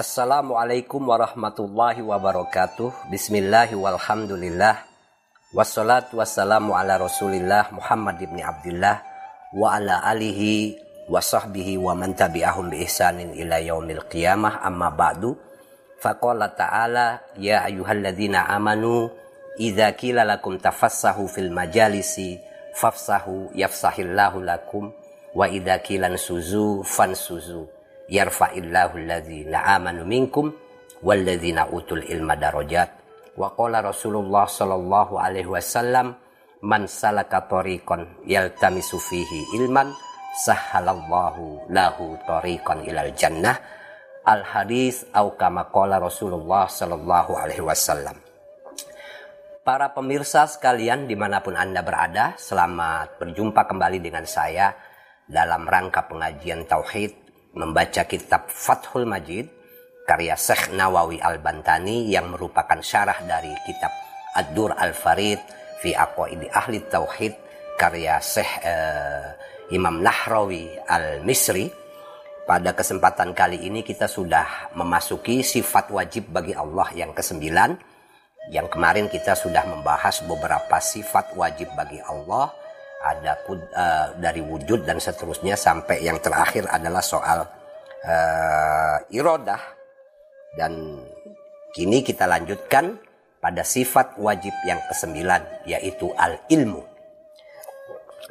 Assalamualaikum warahmatullahi wabarakatuh. Bismillahi walhamdulillah. Wassalatu wassalamu ala rasulillah Muhammad ibn Abdullah wa ala alihi wa sahbihi wa man tabi'ahum bi ihsanin ila yaumil qiyamah amma ba'du. Faqala ta'ala ya ayyuhalladzina amanu idza qila lakum tafassahu fil majalisi fafsahu yafsahillahu lakum wa idza qila suzu fansuzu yarfa'illahu alladhina amanu minkum walladzina utul ilma darajat. Wa qala Rasulullah sallallahu alaihi wasallam man salaka tariqan yaltamisu fihi ilman sahhalallahu lahu tariqan ilal jannah. Al hadis au kama qala Rasulullah sallallahu alaihi wasallam. Para pemirsa sekalian di mana pun Anda berada, selamat berjumpa kembali dengan saya dalam rangka pengajian Tauhid membaca kitab Fathul Majid karya Syekh Nawawi Al-Bantani yang merupakan syarah dari kitab Ad-Dur Al-Farid fi Aqwaidi Ahli Tauhid karya Syekh eh, Imam Nahrawi Al-Misri. Pada kesempatan kali ini kita sudah memasuki sifat wajib bagi Allah yang kesembilan. Yang kemarin kita sudah membahas beberapa sifat wajib bagi Allah ada uh, dari wujud dan seterusnya sampai yang terakhir adalah soal uh, irodah. Dan kini kita lanjutkan pada sifat wajib yang kesembilan yaitu al ilmu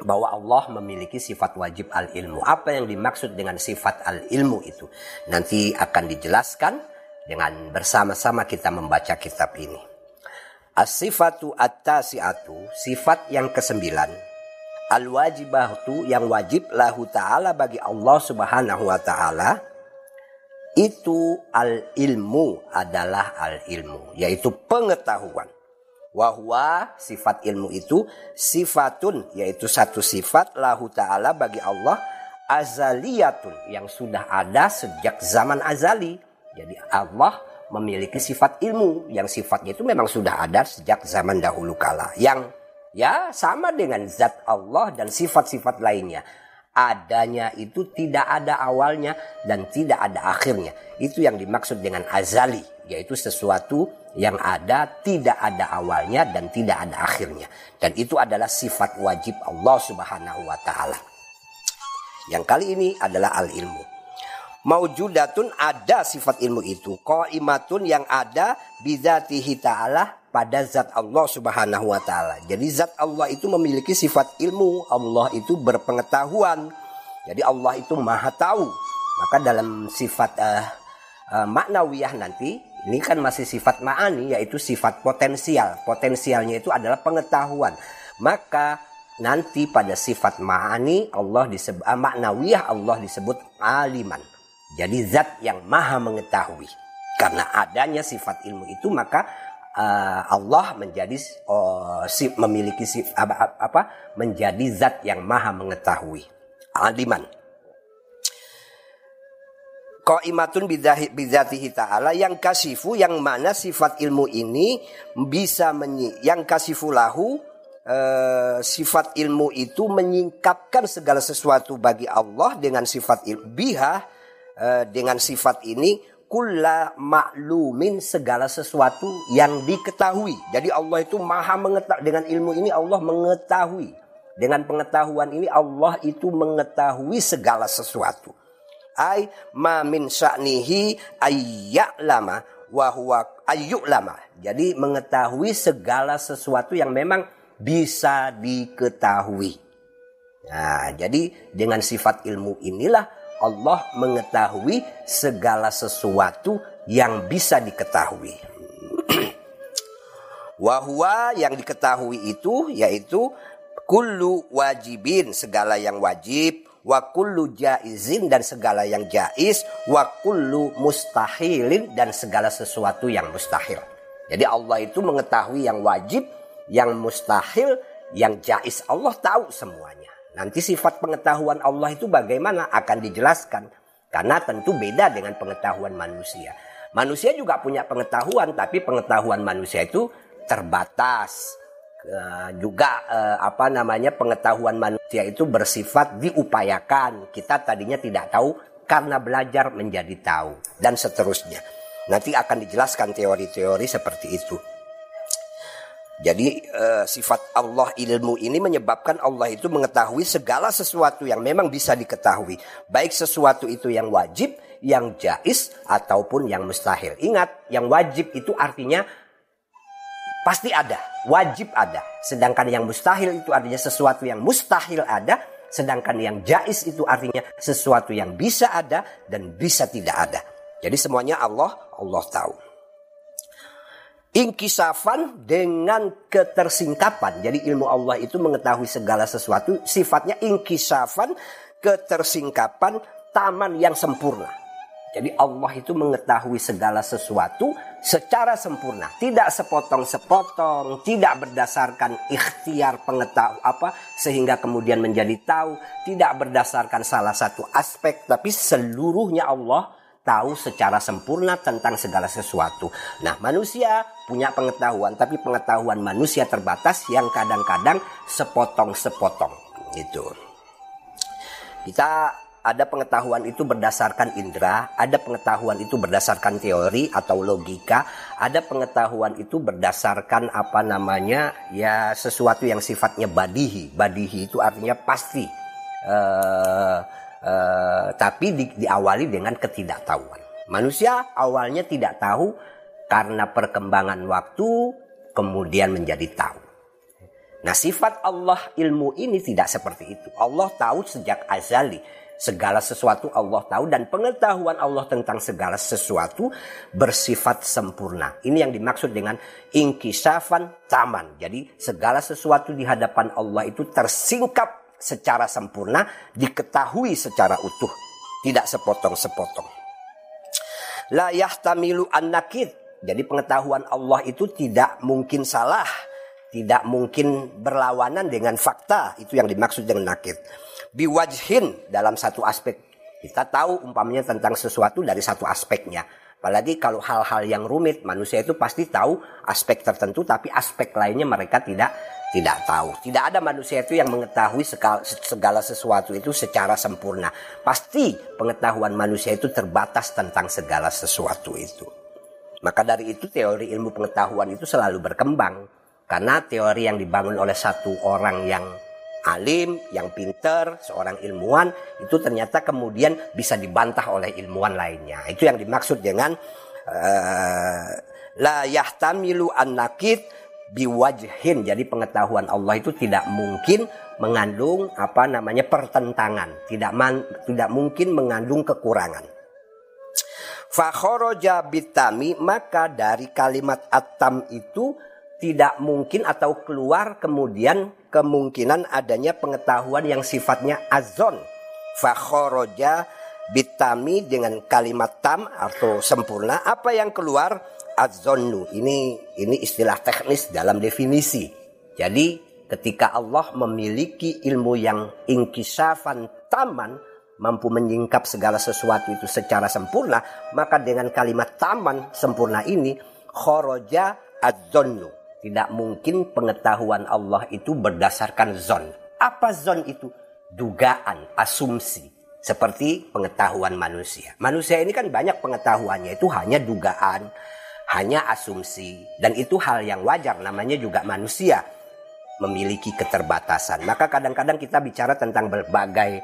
bahwa Allah memiliki sifat wajib al ilmu apa yang dimaksud dengan sifat al ilmu itu? Nanti akan dijelaskan dengan bersama-sama kita membaca kitab ini. As-sifatu at-tasi'atu sifat yang kesembilan al wajibatu yang wajib lahu ta'ala bagi Allah subhanahu wa ta'ala. Itu al ilmu adalah al ilmu yaitu pengetahuan. Wahwa sifat ilmu itu sifatun yaitu satu sifat lahu ta'ala bagi Allah azaliyatun yang sudah ada sejak zaman azali. Jadi Allah memiliki sifat ilmu yang sifatnya itu memang sudah ada sejak zaman dahulu kala. Yang Ya, sama dengan zat Allah dan sifat-sifat lainnya. Adanya itu tidak ada awalnya dan tidak ada akhirnya. Itu yang dimaksud dengan azali, yaitu sesuatu yang ada tidak ada awalnya dan tidak ada akhirnya. Dan itu adalah sifat wajib Allah Subhanahu wa taala. Yang kali ini adalah al-ilmu. Maujudatun ada sifat ilmu itu. Qaimatun yang ada bidzatihi ta'ala pada zat Allah Subhanahu wa taala. Jadi zat Allah itu memiliki sifat ilmu, Allah itu berpengetahuan. Jadi Allah itu Maha tahu. Maka dalam sifat uh, uh, maknawiyah nanti ini kan masih sifat ma'ani yaitu sifat potensial. Potensialnya itu adalah pengetahuan. Maka nanti pada sifat ma'ani Allah disebut uh, maknawiyah Allah disebut aliman. Jadi zat yang maha mengetahui. Karena adanya sifat ilmu itu maka uh, Allah menjadi si, memiliki si, apa, menjadi zat yang maha mengetahui aliman Qaimatun bidzatihi ta'ala yang kasifu yang mana sifat ilmu ini bisa menyi yang kasifu lahu uh, sifat ilmu itu menyingkapkan segala sesuatu bagi Allah dengan sifat ilmu uh, dengan sifat ini kulla maklumin segala sesuatu yang diketahui. Jadi Allah itu maha mengetahui. Dengan ilmu ini Allah mengetahui. Dengan pengetahuan ini Allah itu mengetahui segala sesuatu. Ay ma min sya'nihi ayya'lama wa huwa ayyu'lama. Jadi mengetahui segala sesuatu yang memang bisa diketahui. Nah, jadi dengan sifat ilmu inilah Allah mengetahui segala sesuatu yang bisa diketahui. Wahwa yang diketahui itu yaitu kullu wajibin segala yang wajib wa kullu jaizin dan segala yang jaiz wa kullu mustahilin dan segala sesuatu yang mustahil. Jadi Allah itu mengetahui yang wajib, yang mustahil, yang jaiz. Allah tahu semuanya. Nanti sifat pengetahuan Allah itu bagaimana akan dijelaskan. Karena tentu beda dengan pengetahuan manusia. Manusia juga punya pengetahuan, tapi pengetahuan manusia itu terbatas. juga apa namanya pengetahuan manusia itu bersifat diupayakan. Kita tadinya tidak tahu karena belajar menjadi tahu dan seterusnya. Nanti akan dijelaskan teori-teori seperti itu. Jadi uh, sifat Allah ilmu ini menyebabkan Allah itu mengetahui segala sesuatu yang memang bisa diketahui. Baik sesuatu itu yang wajib, yang jais, ataupun yang mustahil. Ingat, yang wajib itu artinya pasti ada, wajib ada. Sedangkan yang mustahil itu artinya sesuatu yang mustahil ada, Sedangkan yang jais itu artinya sesuatu yang bisa ada dan bisa tidak ada. Jadi semuanya Allah, Allah tahu. Inkisafan dengan ketersingkapan. Jadi ilmu Allah itu mengetahui segala sesuatu. Sifatnya inkisafan, ketersingkapan, taman yang sempurna. Jadi Allah itu mengetahui segala sesuatu secara sempurna, tidak sepotong-sepotong, tidak berdasarkan ikhtiar pengetahuan apa sehingga kemudian menjadi tahu, tidak berdasarkan salah satu aspek tapi seluruhnya Allah tahu secara sempurna tentang segala sesuatu. Nah, manusia punya pengetahuan tapi pengetahuan manusia terbatas yang kadang-kadang sepotong-sepotong itu. Kita ada pengetahuan itu berdasarkan indera, ada pengetahuan itu berdasarkan teori atau logika, ada pengetahuan itu berdasarkan apa namanya ya sesuatu yang sifatnya badihi. Badihi itu artinya pasti, uh, uh, tapi di, diawali dengan ketidaktahuan. Manusia awalnya tidak tahu karena perkembangan waktu kemudian menjadi tahu. Nah sifat Allah ilmu ini tidak seperti itu. Allah tahu sejak azali Segala sesuatu Allah tahu dan pengetahuan Allah tentang segala sesuatu bersifat sempurna. Ini yang dimaksud dengan ingkisafan taman. Jadi segala sesuatu di hadapan Allah itu tersingkap secara sempurna, diketahui secara utuh, tidak sepotong-sepotong. La yahtamilu an nakid. Jadi pengetahuan Allah itu tidak mungkin salah, tidak mungkin berlawanan dengan fakta. Itu yang dimaksud dengan nakid biwajhin dalam satu aspek. Kita tahu umpamanya tentang sesuatu dari satu aspeknya. Apalagi kalau hal-hal yang rumit, manusia itu pasti tahu aspek tertentu, tapi aspek lainnya mereka tidak tidak tahu. Tidak ada manusia itu yang mengetahui segala sesuatu itu secara sempurna. Pasti pengetahuan manusia itu terbatas tentang segala sesuatu itu. Maka dari itu teori ilmu pengetahuan itu selalu berkembang. Karena teori yang dibangun oleh satu orang yang alim, yang pinter, seorang ilmuwan itu ternyata kemudian bisa dibantah oleh ilmuwan lainnya. Itu yang dimaksud dengan uh, la yahtamilu an nakid biwajhin. Jadi pengetahuan Allah itu tidak mungkin mengandung apa namanya pertentangan, tidak man, tidak mungkin mengandung kekurangan. Fakhoroja bitami maka dari kalimat atam itu tidak mungkin atau keluar kemudian kemungkinan adanya pengetahuan yang sifatnya azon. Fakhoroja bitami dengan kalimat tam atau sempurna. Apa yang keluar? Azonu. Ini ini istilah teknis dalam definisi. Jadi ketika Allah memiliki ilmu yang inkisafan taman, mampu menyingkap segala sesuatu itu secara sempurna, maka dengan kalimat taman sempurna ini, khoroja adzonnu tidak mungkin pengetahuan Allah itu berdasarkan zon. Apa zon itu? Dugaan, asumsi. Seperti pengetahuan manusia. Manusia ini kan banyak pengetahuannya itu hanya dugaan, hanya asumsi. Dan itu hal yang wajar namanya juga manusia memiliki keterbatasan. Maka kadang-kadang kita bicara tentang berbagai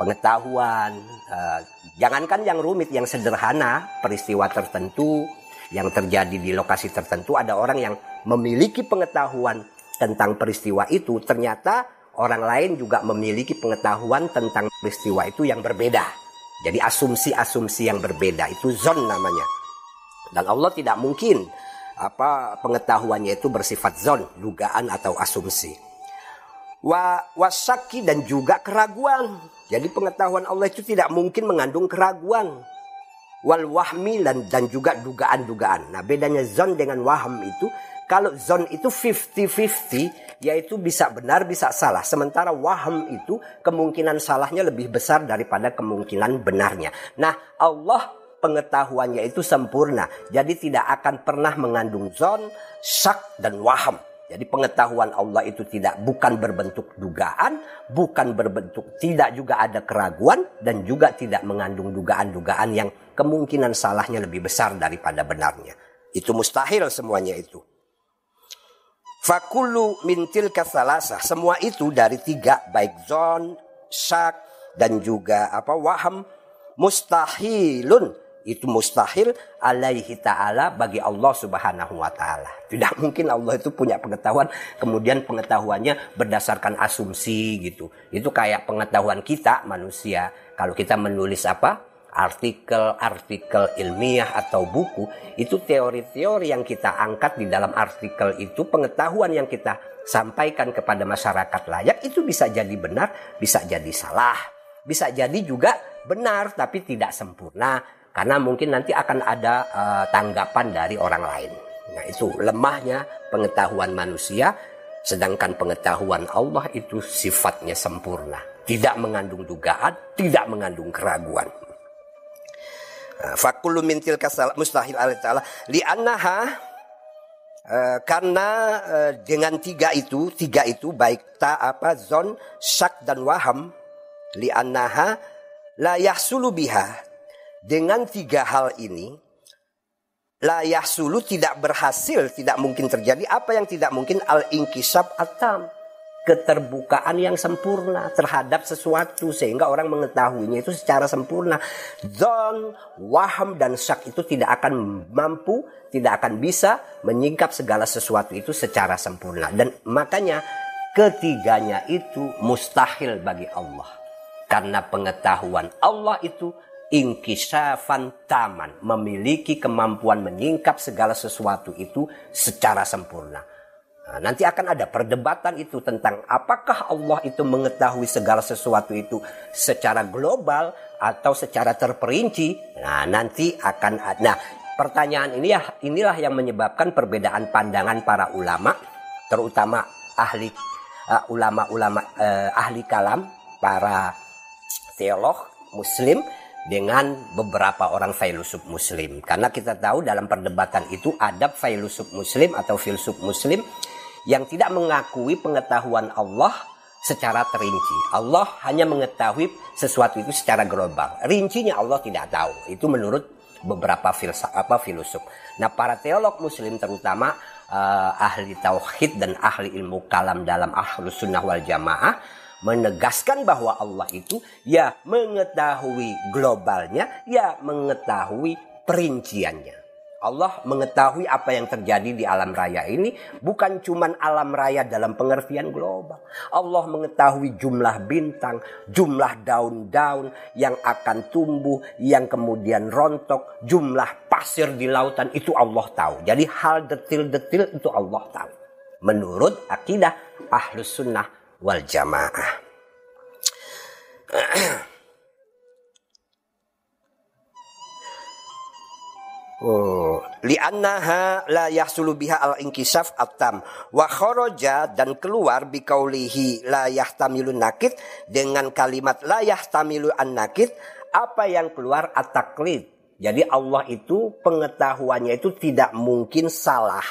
pengetahuan. Uh, jangankan yang rumit, yang sederhana, peristiwa tertentu, yang terjadi di lokasi tertentu ada orang yang memiliki pengetahuan tentang peristiwa itu ternyata orang lain juga memiliki pengetahuan tentang peristiwa itu yang berbeda jadi asumsi-asumsi yang berbeda itu zon namanya dan Allah tidak mungkin apa pengetahuannya itu bersifat zon dugaan atau asumsi wa wasaki dan juga keraguan jadi pengetahuan Allah itu tidak mungkin mengandung keraguan wal wahmi dan, dan juga dugaan-dugaan. Nah bedanya zon dengan waham itu kalau zon itu 50-50 yaitu bisa benar bisa salah. Sementara waham itu kemungkinan salahnya lebih besar daripada kemungkinan benarnya. Nah Allah pengetahuannya itu sempurna. Jadi tidak akan pernah mengandung zon, syak dan waham. Jadi pengetahuan Allah itu tidak bukan berbentuk dugaan, bukan berbentuk tidak juga ada keraguan dan juga tidak mengandung dugaan-dugaan yang kemungkinan salahnya lebih besar daripada benarnya. Itu mustahil semuanya itu. Fakulu mintil kasalasa. Semua itu dari tiga baik zon, syak dan juga apa waham mustahilun itu mustahil alaihi ta'ala bagi Allah subhanahu wa ta'ala. Tidak mungkin Allah itu punya pengetahuan, kemudian pengetahuannya berdasarkan asumsi gitu. Itu kayak pengetahuan kita manusia. Kalau kita menulis apa? Artikel-artikel ilmiah atau buku, itu teori-teori yang kita angkat di dalam artikel itu, pengetahuan yang kita sampaikan kepada masyarakat layak, itu bisa jadi benar, bisa jadi salah. Bisa jadi juga benar, tapi tidak sempurna karena mungkin nanti akan ada uh, tanggapan dari orang lain. Nah, itu lemahnya pengetahuan manusia, sedangkan pengetahuan Allah itu sifatnya sempurna, tidak mengandung dugaan, tidak mengandung keraguan. Nah, fakulu mintil kasal mustahil alih taala li'annaha uh, karena dengan tiga itu, tiga itu baik ta apa zon, syak dan waham li'annaha la yahsulu biha dengan tiga hal ini, layah sulu tidak berhasil, tidak mungkin terjadi. Apa yang tidak mungkin? Al-inkisab atam. Keterbukaan yang sempurna terhadap sesuatu. Sehingga orang mengetahuinya itu secara sempurna. Zon, waham, dan syak itu tidak akan mampu, tidak akan bisa menyingkap segala sesuatu itu secara sempurna. Dan makanya ketiganya itu mustahil bagi Allah. Karena pengetahuan Allah itu inkisafan taman, memiliki kemampuan menyingkap segala sesuatu itu secara sempurna. Nah, nanti akan ada perdebatan itu tentang apakah Allah itu mengetahui segala sesuatu itu secara global atau secara terperinci. Nah, nanti akan. Nah, pertanyaan ini ya inilah yang menyebabkan perbedaan pandangan para ulama, terutama ahli uh, ulama-ulama uh, ahli kalam, para teolog muslim dengan beberapa orang filosof muslim. Karena kita tahu dalam perdebatan itu ada filosof muslim atau filsuf muslim yang tidak mengakui pengetahuan Allah secara terinci. Allah hanya mengetahui sesuatu itu secara global. Rincinya Allah tidak tahu. Itu menurut beberapa filsaf apa filosof. Nah, para teolog muslim terutama uh, ahli tauhid dan ahli ilmu kalam dalam ahlus sunnah wal jamaah menegaskan bahwa Allah itu ya mengetahui globalnya, ya mengetahui perinciannya. Allah mengetahui apa yang terjadi di alam raya ini bukan cuma alam raya dalam pengertian global. Allah mengetahui jumlah bintang, jumlah daun-daun yang akan tumbuh, yang kemudian rontok, jumlah pasir di lautan itu Allah tahu. Jadi hal detil-detil itu Allah tahu. Menurut akidah ahlus sunnah wal jamaah. Oh, li'annaha la yahsulu biha al-inkisaf atam wa kharaja dan keluar biqaulihi la yahtamilun nakid dengan kalimat la yahtamilu an nakid apa yang keluar at-taklid. Jadi Allah itu pengetahuannya itu tidak mungkin salah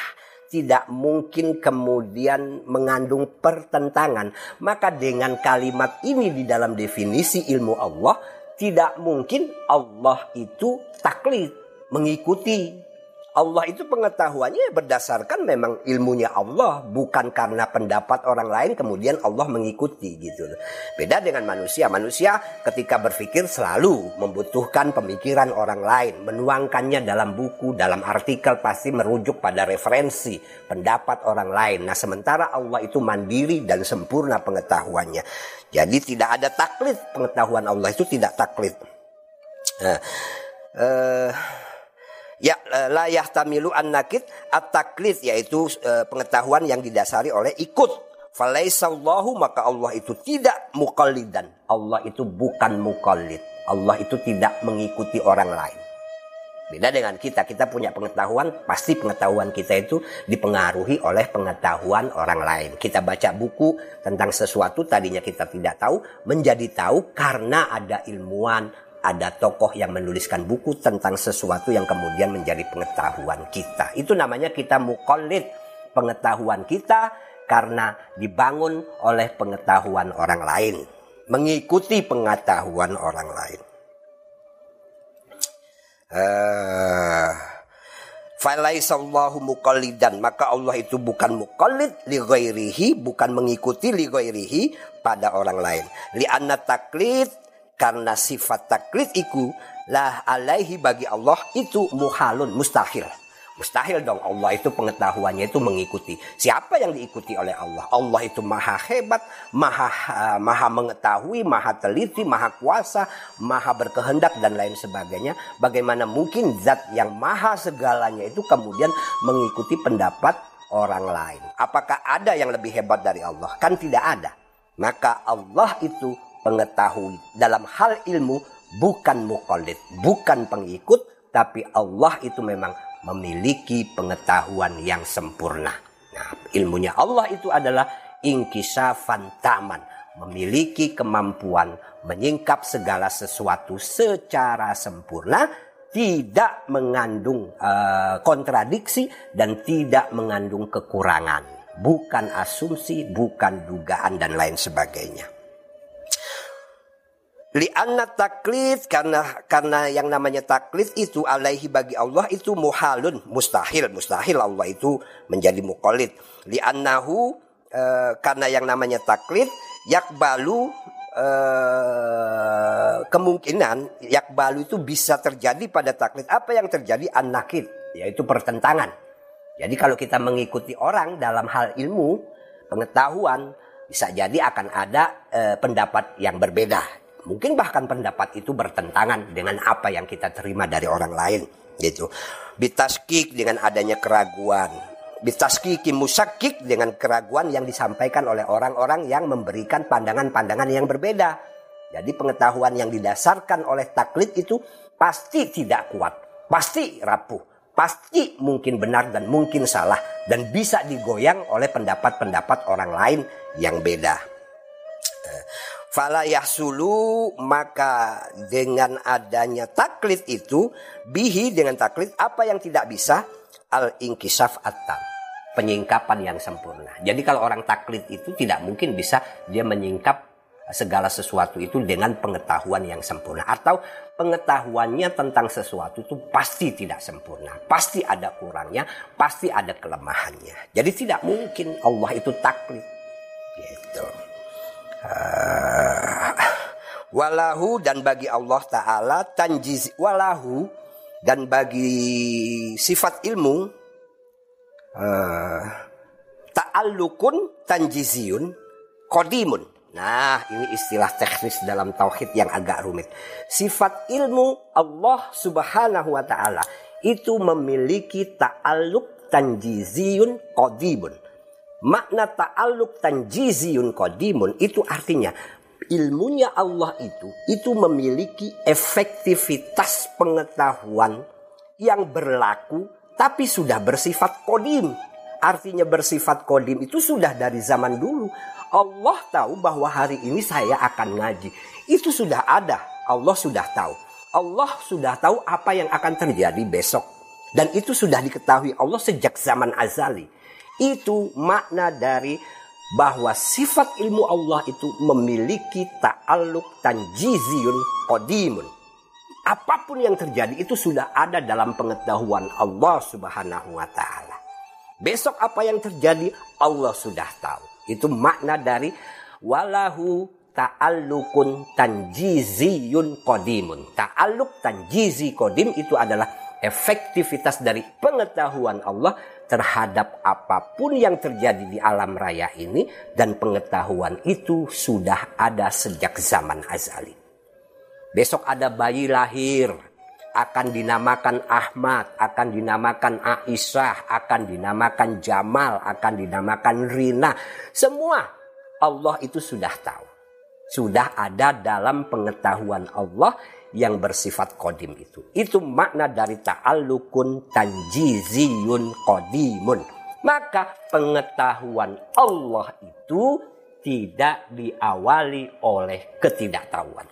tidak mungkin kemudian mengandung pertentangan. Maka dengan kalimat ini di dalam definisi ilmu Allah, tidak mungkin Allah itu taklid, mengikuti Allah itu pengetahuannya berdasarkan memang ilmunya Allah bukan karena pendapat orang lain kemudian Allah mengikuti gitu Beda dengan manusia. Manusia ketika berpikir selalu membutuhkan pemikiran orang lain, menuangkannya dalam buku, dalam artikel pasti merujuk pada referensi pendapat orang lain. Nah, sementara Allah itu mandiri dan sempurna pengetahuannya. Jadi tidak ada taklid pengetahuan Allah itu tidak taklid. Nah, uh, Ya la yahtamilu an nakid at-taklid yaitu e, pengetahuan yang didasari oleh ikut. Falaisallahu maka Allah itu tidak muqallidan. Allah itu bukan mukallid. Allah itu tidak mengikuti orang lain. Beda dengan kita, kita punya pengetahuan, pasti pengetahuan kita itu dipengaruhi oleh pengetahuan orang lain. Kita baca buku tentang sesuatu tadinya kita tidak tahu, menjadi tahu karena ada ilmuwan, ada tokoh yang menuliskan buku tentang sesuatu yang kemudian menjadi pengetahuan kita. Itu namanya kita mukallid. pengetahuan kita karena dibangun oleh pengetahuan orang lain, mengikuti pengetahuan orang lain. Uh, Falaisallahu muqallidan maka Allah itu bukan muqallid li ghairihi bukan mengikuti li ghairihi pada orang lain. Li anna taklid karena sifat taklid itu lah alaihi bagi Allah itu muhalun mustahil. Mustahil dong Allah itu pengetahuannya itu mengikuti. Siapa yang diikuti oleh Allah? Allah itu maha hebat, maha maha mengetahui, maha teliti, maha kuasa, maha berkehendak dan lain sebagainya. Bagaimana mungkin zat yang maha segalanya itu kemudian mengikuti pendapat orang lain? Apakah ada yang lebih hebat dari Allah? Kan tidak ada. Maka Allah itu pengetahui dalam hal ilmu bukan mukallid, bukan pengikut, tapi Allah itu memang memiliki pengetahuan yang sempurna. Nah, ilmunya Allah itu adalah ingkisafan taman, memiliki kemampuan menyingkap segala sesuatu secara sempurna, tidak mengandung uh, kontradiksi dan tidak mengandung kekurangan, bukan asumsi, bukan dugaan dan lain sebagainya. Lianna taklid karena karena yang namanya taklid itu alaihi bagi Allah itu muhalun mustahil mustahil Allah itu menjadi mukallid. Liannahu e, karena yang namanya taklid yakbalu e, kemungkinan yakbalu itu bisa terjadi pada taklid apa yang terjadi anakid yaitu pertentangan. Jadi kalau kita mengikuti orang dalam hal ilmu pengetahuan bisa jadi akan ada e, pendapat yang berbeda Mungkin bahkan pendapat itu bertentangan dengan apa yang kita terima dari orang lain gitu. Bitaskik dengan adanya keraguan. Bitaskiki musakik dengan keraguan yang disampaikan oleh orang-orang yang memberikan pandangan-pandangan yang berbeda. Jadi pengetahuan yang didasarkan oleh taklid itu pasti tidak kuat, pasti rapuh, pasti mungkin benar dan mungkin salah dan bisa digoyang oleh pendapat-pendapat orang lain yang beda. Fala yahsulu maka dengan adanya taklid itu bihi dengan taklid apa yang tidak bisa al inkisaf atam penyingkapan yang sempurna. Jadi kalau orang taklid itu tidak mungkin bisa dia menyingkap segala sesuatu itu dengan pengetahuan yang sempurna atau pengetahuannya tentang sesuatu itu pasti tidak sempurna, pasti ada kurangnya, pasti ada kelemahannya. Jadi tidak mungkin Allah itu taklid. Gitu. Ah. walahu dan bagi Allah Ta'ala tanjiz walahu dan bagi sifat ilmu uh, ta'allukun tanjiziyun kodimun Nah, ini istilah teknis dalam tauhid yang agak rumit. Sifat ilmu Allah Subhanahu wa taala itu memiliki ta'alluq tanjiziyun qadimun. Makna ta'aluk tanjiziyun qadimun itu artinya ilmunya Allah itu itu memiliki efektivitas pengetahuan yang berlaku tapi sudah bersifat kodim. Artinya bersifat kodim itu sudah dari zaman dulu. Allah tahu bahwa hari ini saya akan ngaji. Itu sudah ada. Allah sudah tahu. Allah sudah tahu apa yang akan terjadi besok. Dan itu sudah diketahui Allah sejak zaman azali. Itu makna dari bahwa sifat ilmu Allah itu memiliki ta'aluk tanjiziyun qadimun. Apa pun yang terjadi itu sudah ada dalam pengetahuan Allah Subhanahu wa taala. Besok apa yang terjadi Allah sudah tahu. Itu makna dari walahu ta'allukun tanjiziyun qadimun. Ta'aluk tanjizi qadim itu adalah efektivitas dari pengetahuan Allah terhadap apa pun yang terjadi di alam raya ini dan pengetahuan itu sudah ada sejak zaman azali. Besok ada bayi lahir, akan dinamakan Ahmad, akan dinamakan Aisyah, akan dinamakan Jamal, akan dinamakan Rina. Semua Allah itu sudah tahu. Sudah ada dalam pengetahuan Allah yang bersifat kodim itu. Itu makna dari ta'allukun tanjiziyun kodimun. Maka pengetahuan Allah itu tidak diawali oleh ketidaktahuan.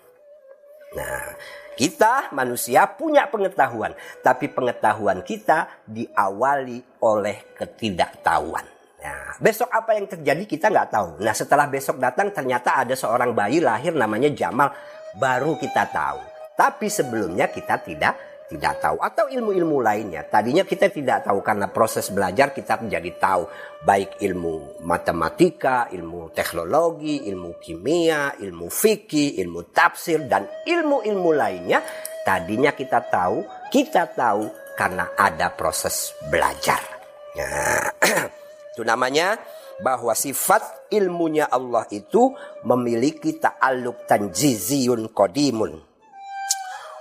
Nah, kita manusia punya pengetahuan, tapi pengetahuan kita diawali oleh ketidaktahuan. Nah, besok apa yang terjadi kita nggak tahu. Nah, setelah besok datang ternyata ada seorang bayi lahir namanya Jamal, baru kita tahu. Tapi sebelumnya kita tidak tidak tahu atau ilmu-ilmu lainnya. Tadinya kita tidak tahu karena proses belajar kita menjadi tahu baik ilmu matematika, ilmu teknologi, ilmu kimia, ilmu fikih, ilmu tafsir dan ilmu-ilmu lainnya. Tadinya kita tahu, kita tahu karena ada proses belajar. Nah, itu namanya bahwa sifat ilmunya Allah itu memiliki ta'alluq tanjiziyun qadimun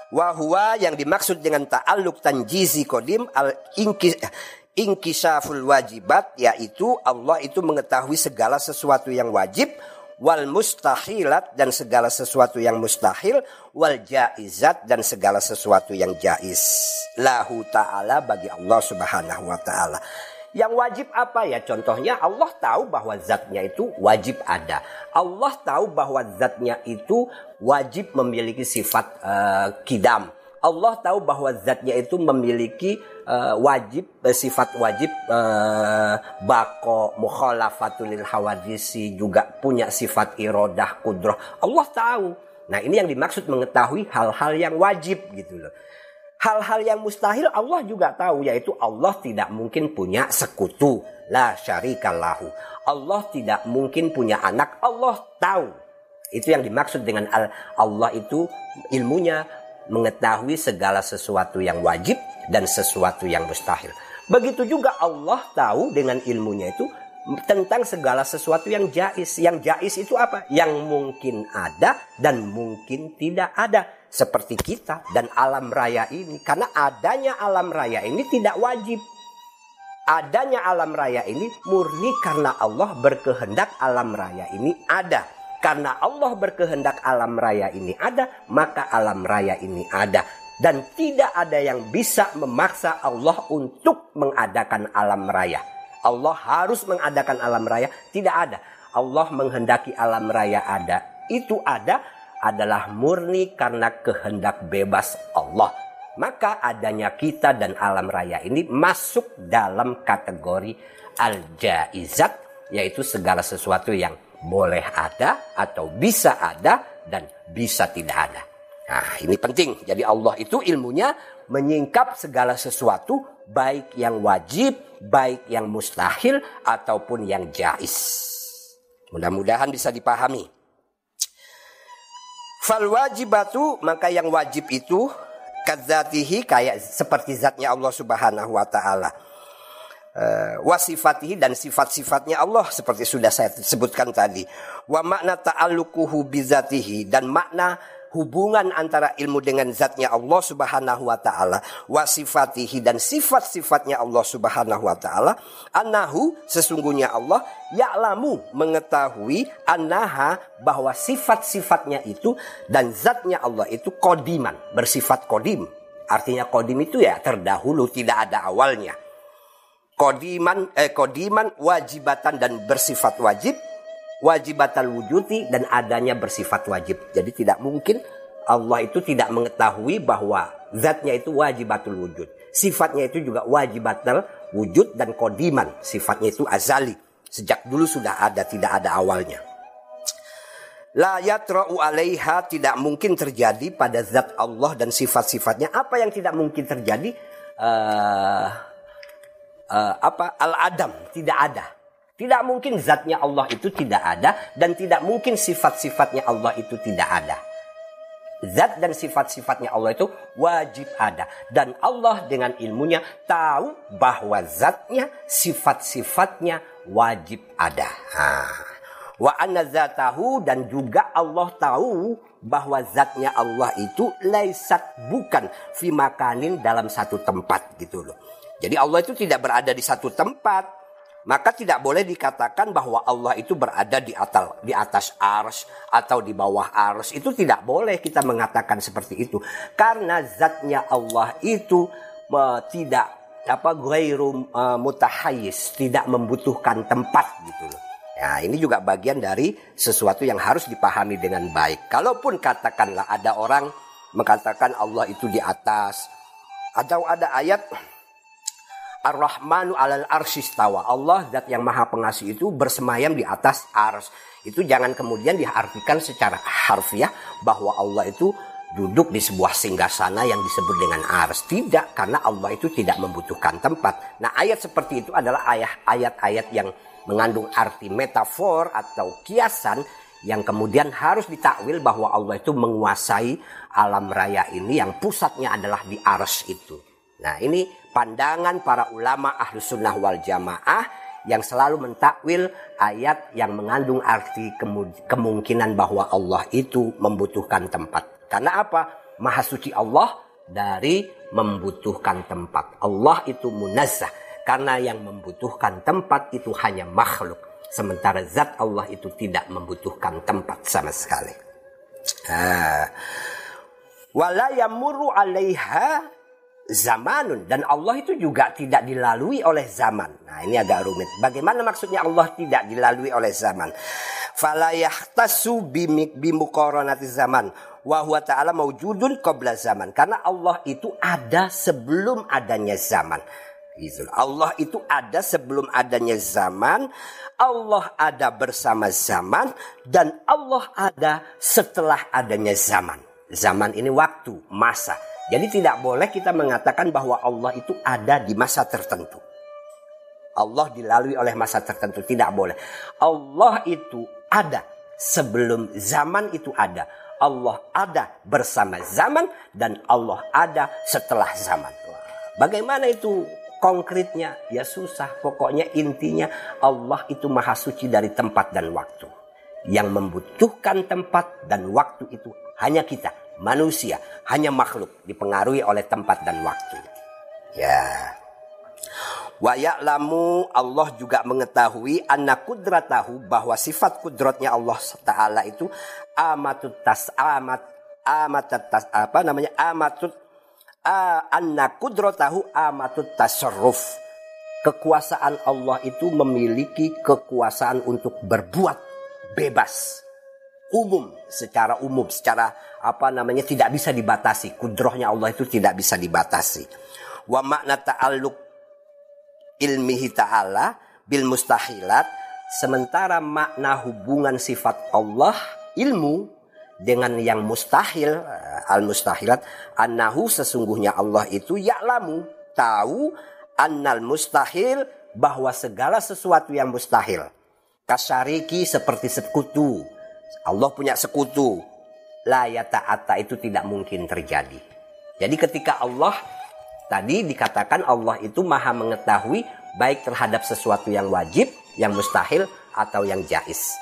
Wahwa yang dimaksud dengan ta'aluk tanjizi kodim al inkisaful wajibat yaitu Allah itu mengetahui segala sesuatu yang wajib wal mustahilat dan segala sesuatu yang mustahil wal jaizat dan segala sesuatu yang jaiz. Lahu ta'ala bagi Allah subhanahu wa ta'ala yang wajib apa ya? Contohnya Allah tahu bahwa zatnya itu wajib ada. Allah tahu bahwa zatnya itu wajib memiliki sifat uh, kidam. Allah tahu bahwa zatnya itu memiliki uh, wajib uh, sifat wajib uh, bako mukhalafatul hawadisi juga punya sifat irodah kudroh. Allah tahu. Nah, ini yang dimaksud mengetahui hal-hal yang wajib gitu loh. Hal-hal yang mustahil Allah juga tahu yaitu Allah tidak mungkin punya sekutu. La syarikallahu. Allah tidak mungkin punya anak. Allah tahu. Itu yang dimaksud dengan Allah itu ilmunya mengetahui segala sesuatu yang wajib dan sesuatu yang mustahil. Begitu juga Allah tahu dengan ilmunya itu tentang segala sesuatu yang jais. Yang jais itu apa? Yang mungkin ada dan mungkin tidak ada seperti kita dan alam raya ini. Karena adanya alam raya ini tidak wajib. Adanya alam raya ini murni karena Allah berkehendak alam raya ini ada. Karena Allah berkehendak alam raya ini ada, maka alam raya ini ada. Dan tidak ada yang bisa memaksa Allah untuk mengadakan alam raya. Allah harus mengadakan alam raya, tidak ada. Allah menghendaki alam raya ada, itu ada adalah murni karena kehendak bebas Allah. Maka adanya kita dan alam raya ini masuk dalam kategori al-jaizat yaitu segala sesuatu yang boleh ada atau bisa ada dan bisa tidak ada. Nah, ini penting. Jadi Allah itu ilmunya menyingkap segala sesuatu baik yang wajib, baik yang mustahil ataupun yang jais. Mudah-mudahan bisa dipahami. Fal wajibatu maka yang wajib itu kadzatihi kayak seperti zatnya Allah Subhanahu wa taala. Uh, wasifatihi dan sifat-sifatnya Allah seperti sudah saya sebutkan tadi. Wa makna ta'alluquhu bizatihi dan makna hubungan antara ilmu dengan zatnya Allah Subhanahu wa taala wa sifatihi dan sifat-sifatnya Allah Subhanahu wa taala annahu sesungguhnya Allah ya'lamu mengetahui annaha bahwa sifat-sifatnya itu dan zatnya Allah itu kodiman bersifat kodim. Artinya kodim itu ya terdahulu tidak ada awalnya. Kodiman eh kodiman wajibatan dan bersifat wajib wajibatal wujudi dan adanya bersifat wajib. Jadi tidak mungkin Allah itu tidak mengetahui bahwa zatnya itu wajibatul wujud. Sifatnya itu juga wajibatul wujud dan kodiman. Sifatnya itu azali. Sejak dulu sudah ada, tidak ada awalnya. La yatra'u alaiha tidak mungkin terjadi pada zat Allah dan sifat-sifatnya. Apa yang tidak mungkin terjadi? Uh, uh, apa al-adam tidak ada tidak mungkin zatnya Allah itu tidak ada dan tidak mungkin sifat-sifatnya Allah itu tidak ada. Zat dan sifat-sifatnya Allah itu wajib ada. Dan Allah dengan ilmunya tahu bahwa zatnya, sifat-sifatnya wajib ada. Wa anna zatahu dan juga Allah tahu bahwa zatnya Allah itu laisat bukan fi makanin dalam satu tempat gitu loh. Jadi Allah itu tidak berada di satu tempat maka tidak boleh dikatakan bahwa Allah itu berada di atas di atas ars atau di bawah ars. Itu tidak boleh kita mengatakan seperti itu. Karena zatnya Allah itu uh, tidak apa ghairu uh, mutahayyis tidak membutuhkan tempat gitu loh. Ya, ini juga bagian dari sesuatu yang harus dipahami dengan baik. Kalaupun katakanlah ada orang mengatakan Allah itu di atas, atau ada ayat Ar-Rahmanu alal arsistawa. Allah zat yang maha pengasih itu bersemayam di atas ars. Itu jangan kemudian diartikan secara harfiah bahwa Allah itu duduk di sebuah singgasana yang disebut dengan ars. Tidak, karena Allah itu tidak membutuhkan tempat. Nah ayat seperti itu adalah ayat-ayat yang mengandung arti metafor atau kiasan yang kemudian harus ditakwil bahwa Allah itu menguasai alam raya ini yang pusatnya adalah di ars itu. Nah ini pandangan para ulama ahlu sunnah wal jamaah yang selalu mentakwil ayat yang mengandung arti kemungkinan bahwa Allah itu membutuhkan tempat. Karena apa? Maha suci Allah dari membutuhkan tempat. Allah itu munazzah. Karena yang membutuhkan tempat itu hanya makhluk. Sementara zat Allah itu tidak membutuhkan tempat sama sekali. Wala yamuru alaiha zamanun dan Allah itu juga tidak dilalui oleh zaman. Nah, ini agak rumit. Bagaimana maksudnya Allah tidak dilalui oleh zaman? Fala yahtasu bimuqaranati zaman wa huwa ta'ala maujudun qabla zaman. Karena Allah itu ada sebelum adanya zaman. Gitu. Allah itu ada sebelum adanya zaman, Allah ada bersama zaman dan Allah ada setelah adanya zaman. Zaman ini waktu, masa. Jadi tidak boleh kita mengatakan bahwa Allah itu ada di masa tertentu. Allah dilalui oleh masa tertentu. Tidak boleh. Allah itu ada sebelum zaman itu ada. Allah ada bersama zaman dan Allah ada setelah zaman. Bagaimana itu konkretnya? Ya susah. Pokoknya intinya Allah itu maha suci dari tempat dan waktu. Yang membutuhkan tempat dan waktu itu hanya kita manusia, hanya makhluk dipengaruhi oleh tempat dan waktu. Ya. Wa ya'lamu Allah juga mengetahui anna kudratahu bahwa sifat kudratnya Allah Taala itu amatut tas amat amat tas apa namanya amatut anna kudratahu amatut tasarruf. Kekuasaan Allah itu memiliki kekuasaan untuk berbuat bebas umum secara umum secara apa namanya tidak bisa dibatasi. Kudrohnya Allah itu tidak bisa dibatasi. Wa makna ta'alluq ilmihi ta'ala bil mustahilat sementara makna hubungan sifat Allah ilmu dengan yang mustahil eh, al mustahilat annahu sesungguhnya Allah itu ya'lamu tahu annal mustahil bahwa segala sesuatu yang mustahil. Kasyariki seperti sekutu Allah punya sekutu. La ta'ata itu tidak mungkin terjadi. Jadi ketika Allah tadi dikatakan Allah itu maha mengetahui baik terhadap sesuatu yang wajib, yang mustahil atau yang jais.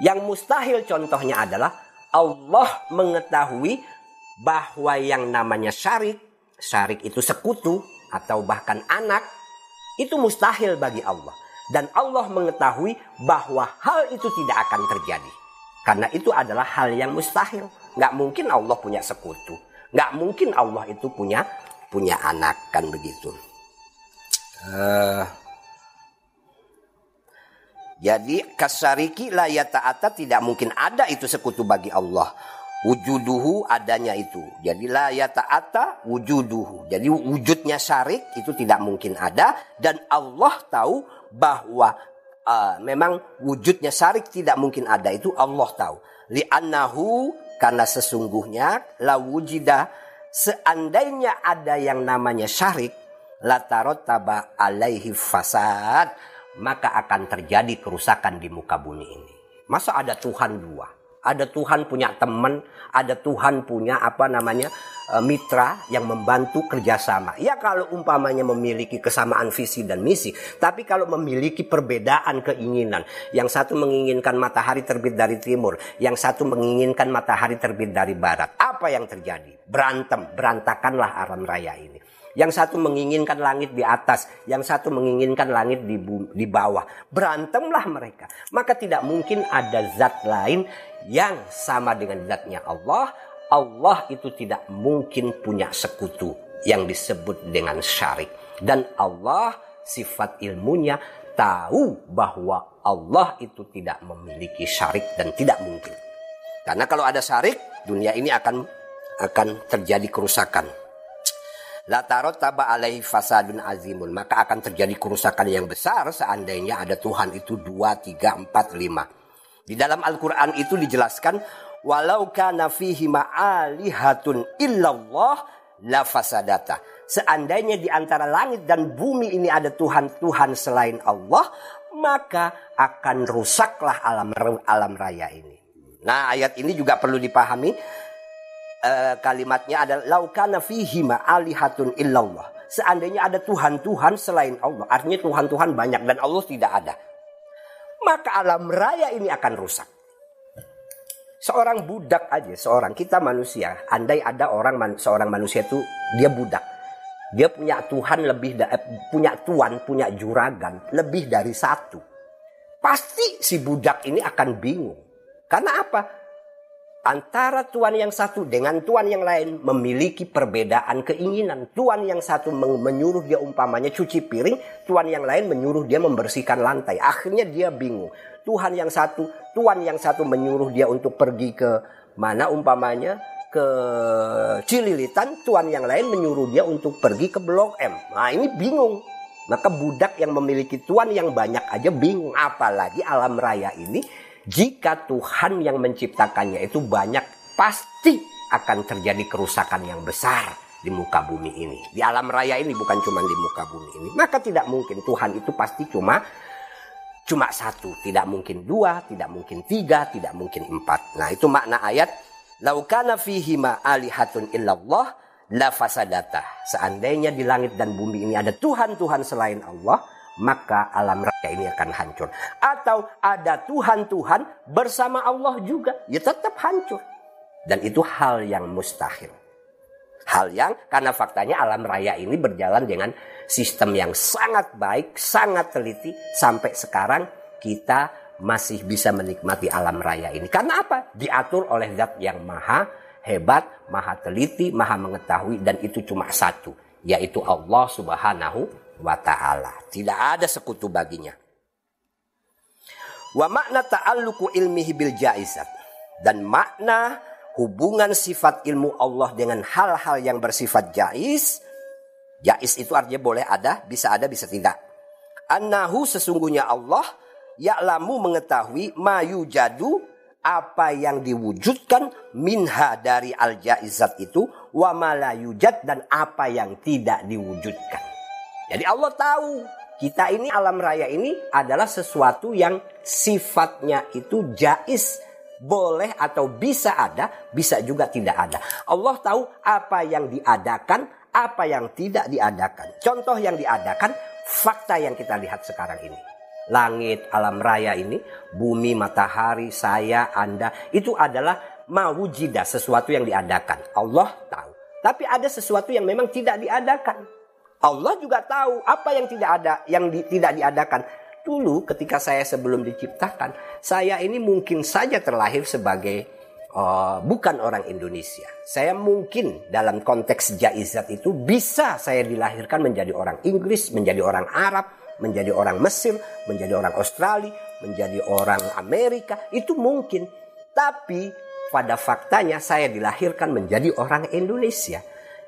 Yang mustahil contohnya adalah Allah mengetahui bahwa yang namanya syarik, syarik itu sekutu atau bahkan anak, itu mustahil bagi Allah. Dan Allah mengetahui bahwa hal itu tidak akan terjadi. Karena itu adalah hal yang mustahil. Nggak mungkin Allah punya sekutu. Nggak mungkin Allah itu punya punya anak kan begitu. Uh, jadi kasariki la ta'ata tidak mungkin ada itu sekutu bagi Allah. Wujuduhu adanya itu. Jadi la ta'ata wujuduhu. Jadi wujudnya syarik itu tidak mungkin ada. Dan Allah tahu bahwa uh, memang wujudnya syarik tidak mungkin ada itu Allah tahu. Li'annahu karena sesungguhnya la wujida seandainya ada yang namanya syarik latarot taba alaihi fasad maka akan terjadi kerusakan di muka bumi ini. Masa ada Tuhan dua? Ada Tuhan punya teman, ada Tuhan punya apa namanya e, mitra yang membantu kerjasama. Ya kalau umpamanya memiliki kesamaan visi dan misi, tapi kalau memiliki perbedaan keinginan, yang satu menginginkan matahari terbit dari timur, yang satu menginginkan matahari terbit dari barat, apa yang terjadi? Berantem, berantakanlah alam raya ini. Yang satu menginginkan langit di atas, yang satu menginginkan langit di, di bawah. Berantemlah mereka. Maka tidak mungkin ada zat lain yang sama dengan zatnya Allah. Allah itu tidak mungkin punya sekutu yang disebut dengan syarik. Dan Allah sifat ilmunya tahu bahwa Allah itu tidak memiliki syarik dan tidak mungkin. Karena kalau ada syarik, dunia ini akan akan terjadi kerusakan. La tarot taba alaihi fasadun azimun. Maka akan terjadi kerusakan yang besar seandainya ada Tuhan itu dua, tiga, empat, lima. Di dalam Al-Quran itu dijelaskan, walau kana fihi ma'alihatun illallah la fasadata. Seandainya di antara langit dan bumi ini ada Tuhan-Tuhan selain Allah, maka akan rusaklah alam alam raya ini. Nah, ayat ini juga perlu dipahami. E, kalimatnya adalah laukana fihi alihatun illallah. Seandainya ada Tuhan-Tuhan selain Allah, artinya Tuhan-Tuhan banyak dan Allah tidak ada. Maka alam raya ini akan rusak. Seorang budak aja, seorang kita manusia, andai ada orang seorang manusia itu dia budak. Dia punya Tuhan lebih da, eh, punya tuan, punya juragan lebih dari satu. Pasti si budak ini akan bingung. Karena apa? Antara tuan yang satu dengan tuan yang lain memiliki perbedaan keinginan. Tuan yang satu menyuruh dia umpamanya cuci piring, tuan yang lain menyuruh dia membersihkan lantai. Akhirnya dia bingung. Tuhan yang satu, tuan yang satu menyuruh dia untuk pergi ke mana umpamanya ke Cililitan, tuan yang lain menyuruh dia untuk pergi ke Blok M. Nah ini bingung. Maka budak yang memiliki tuan yang banyak aja bingung. Apalagi alam raya ini, jika Tuhan yang menciptakannya itu banyak, pasti akan terjadi kerusakan yang besar di muka bumi ini. Di alam raya ini bukan cuma di muka bumi ini. Maka tidak mungkin Tuhan itu pasti cuma cuma satu, tidak mungkin dua, tidak mungkin tiga, tidak mungkin empat. Nah itu makna ayat laukana fihi ma alihatun illallah la fasadata. Seandainya di langit dan bumi ini ada Tuhan-Tuhan selain Allah, maka alam raya ini akan hancur. Atau ada Tuhan-Tuhan bersama Allah juga, ya tetap hancur. Dan itu hal yang mustahil. Hal yang karena faktanya alam raya ini berjalan dengan sistem yang sangat baik, sangat teliti sampai sekarang kita masih bisa menikmati alam raya ini. Karena apa? Diatur oleh zat yang maha hebat, maha teliti, maha mengetahui dan itu cuma satu, yaitu Allah Subhanahu wa taala. Tidak ada sekutu baginya. Wa makna ta'alluqu ilmihi bil jaizat dan makna hubungan sifat ilmu Allah dengan hal-hal yang bersifat jais Jais itu artinya boleh ada, bisa ada, bisa tidak. Annahu sesungguhnya Allah ya'lamu mengetahui mayu jadu apa yang diwujudkan minha dari al jaizat itu wa malayujad dan apa yang tidak diwujudkan. Jadi Allah tahu kita ini alam raya ini adalah sesuatu yang sifatnya itu jais boleh atau bisa ada, bisa juga tidak ada. Allah tahu apa yang diadakan, apa yang tidak diadakan. Contoh yang diadakan, fakta yang kita lihat sekarang ini. Langit, alam raya ini, bumi, matahari, saya, Anda, itu adalah mawujidah, sesuatu yang diadakan. Allah tahu. Tapi ada sesuatu yang memang tidak diadakan. Allah juga tahu apa yang tidak ada, yang di, tidak diadakan. Dulu ketika saya sebelum diciptakan, saya ini mungkin saja terlahir sebagai uh, bukan orang Indonesia. Saya mungkin dalam konteks jaizat itu bisa saya dilahirkan menjadi orang Inggris, menjadi orang Arab, menjadi orang Mesir, menjadi orang Australia, menjadi orang Amerika. Itu mungkin. Tapi pada faktanya saya dilahirkan menjadi orang Indonesia.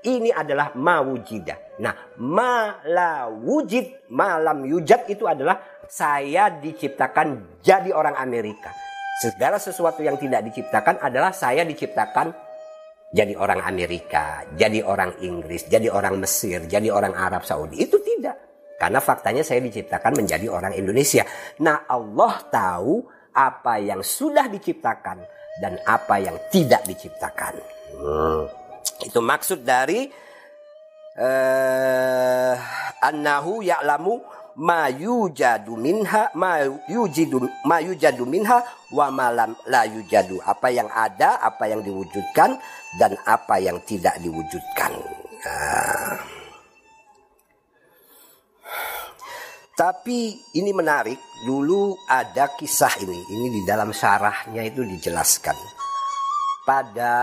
Ini adalah mawujidah. Nah, malawujid, malam yujad itu adalah saya diciptakan jadi orang Amerika Segala sesuatu yang tidak diciptakan adalah saya diciptakan jadi orang Amerika, jadi orang Inggris, jadi orang Mesir, jadi orang Arab Saudi. Itu tidak. Karena faktanya saya diciptakan menjadi orang Indonesia. Nah Allah tahu apa yang sudah diciptakan dan apa yang tidak diciptakan. Hmm. Itu maksud dari uh, annahu ya'lamu ma yujadu minha ma yujidu ma yujadu minha wa malam la yujadu. Apa yang ada apa yang diwujudkan dan apa yang tidak diwujudkan. Nah. tapi ini menarik dulu ada kisah ini. Ini di dalam syarahnya itu dijelaskan. Pada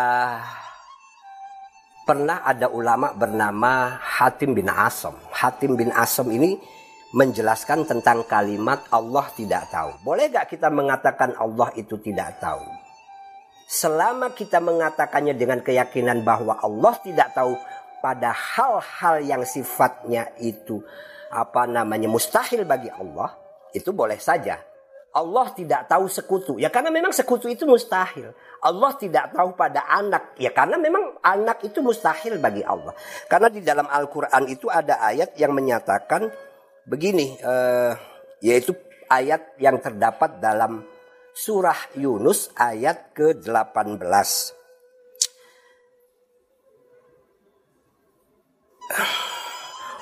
pernah ada ulama bernama Hatim bin Asom Hatim bin Asom ini menjelaskan tentang kalimat Allah tidak tahu. Boleh gak kita mengatakan Allah itu tidak tahu? Selama kita mengatakannya dengan keyakinan bahwa Allah tidak tahu pada hal-hal yang sifatnya itu apa namanya mustahil bagi Allah, itu boleh saja. Allah tidak tahu sekutu. Ya karena memang sekutu itu mustahil. Allah tidak tahu pada anak. Ya karena memang anak itu mustahil bagi Allah. Karena di dalam Al-Quran itu ada ayat yang menyatakan begini. Uh, yaitu ayat yang terdapat dalam surah Yunus ayat ke-18.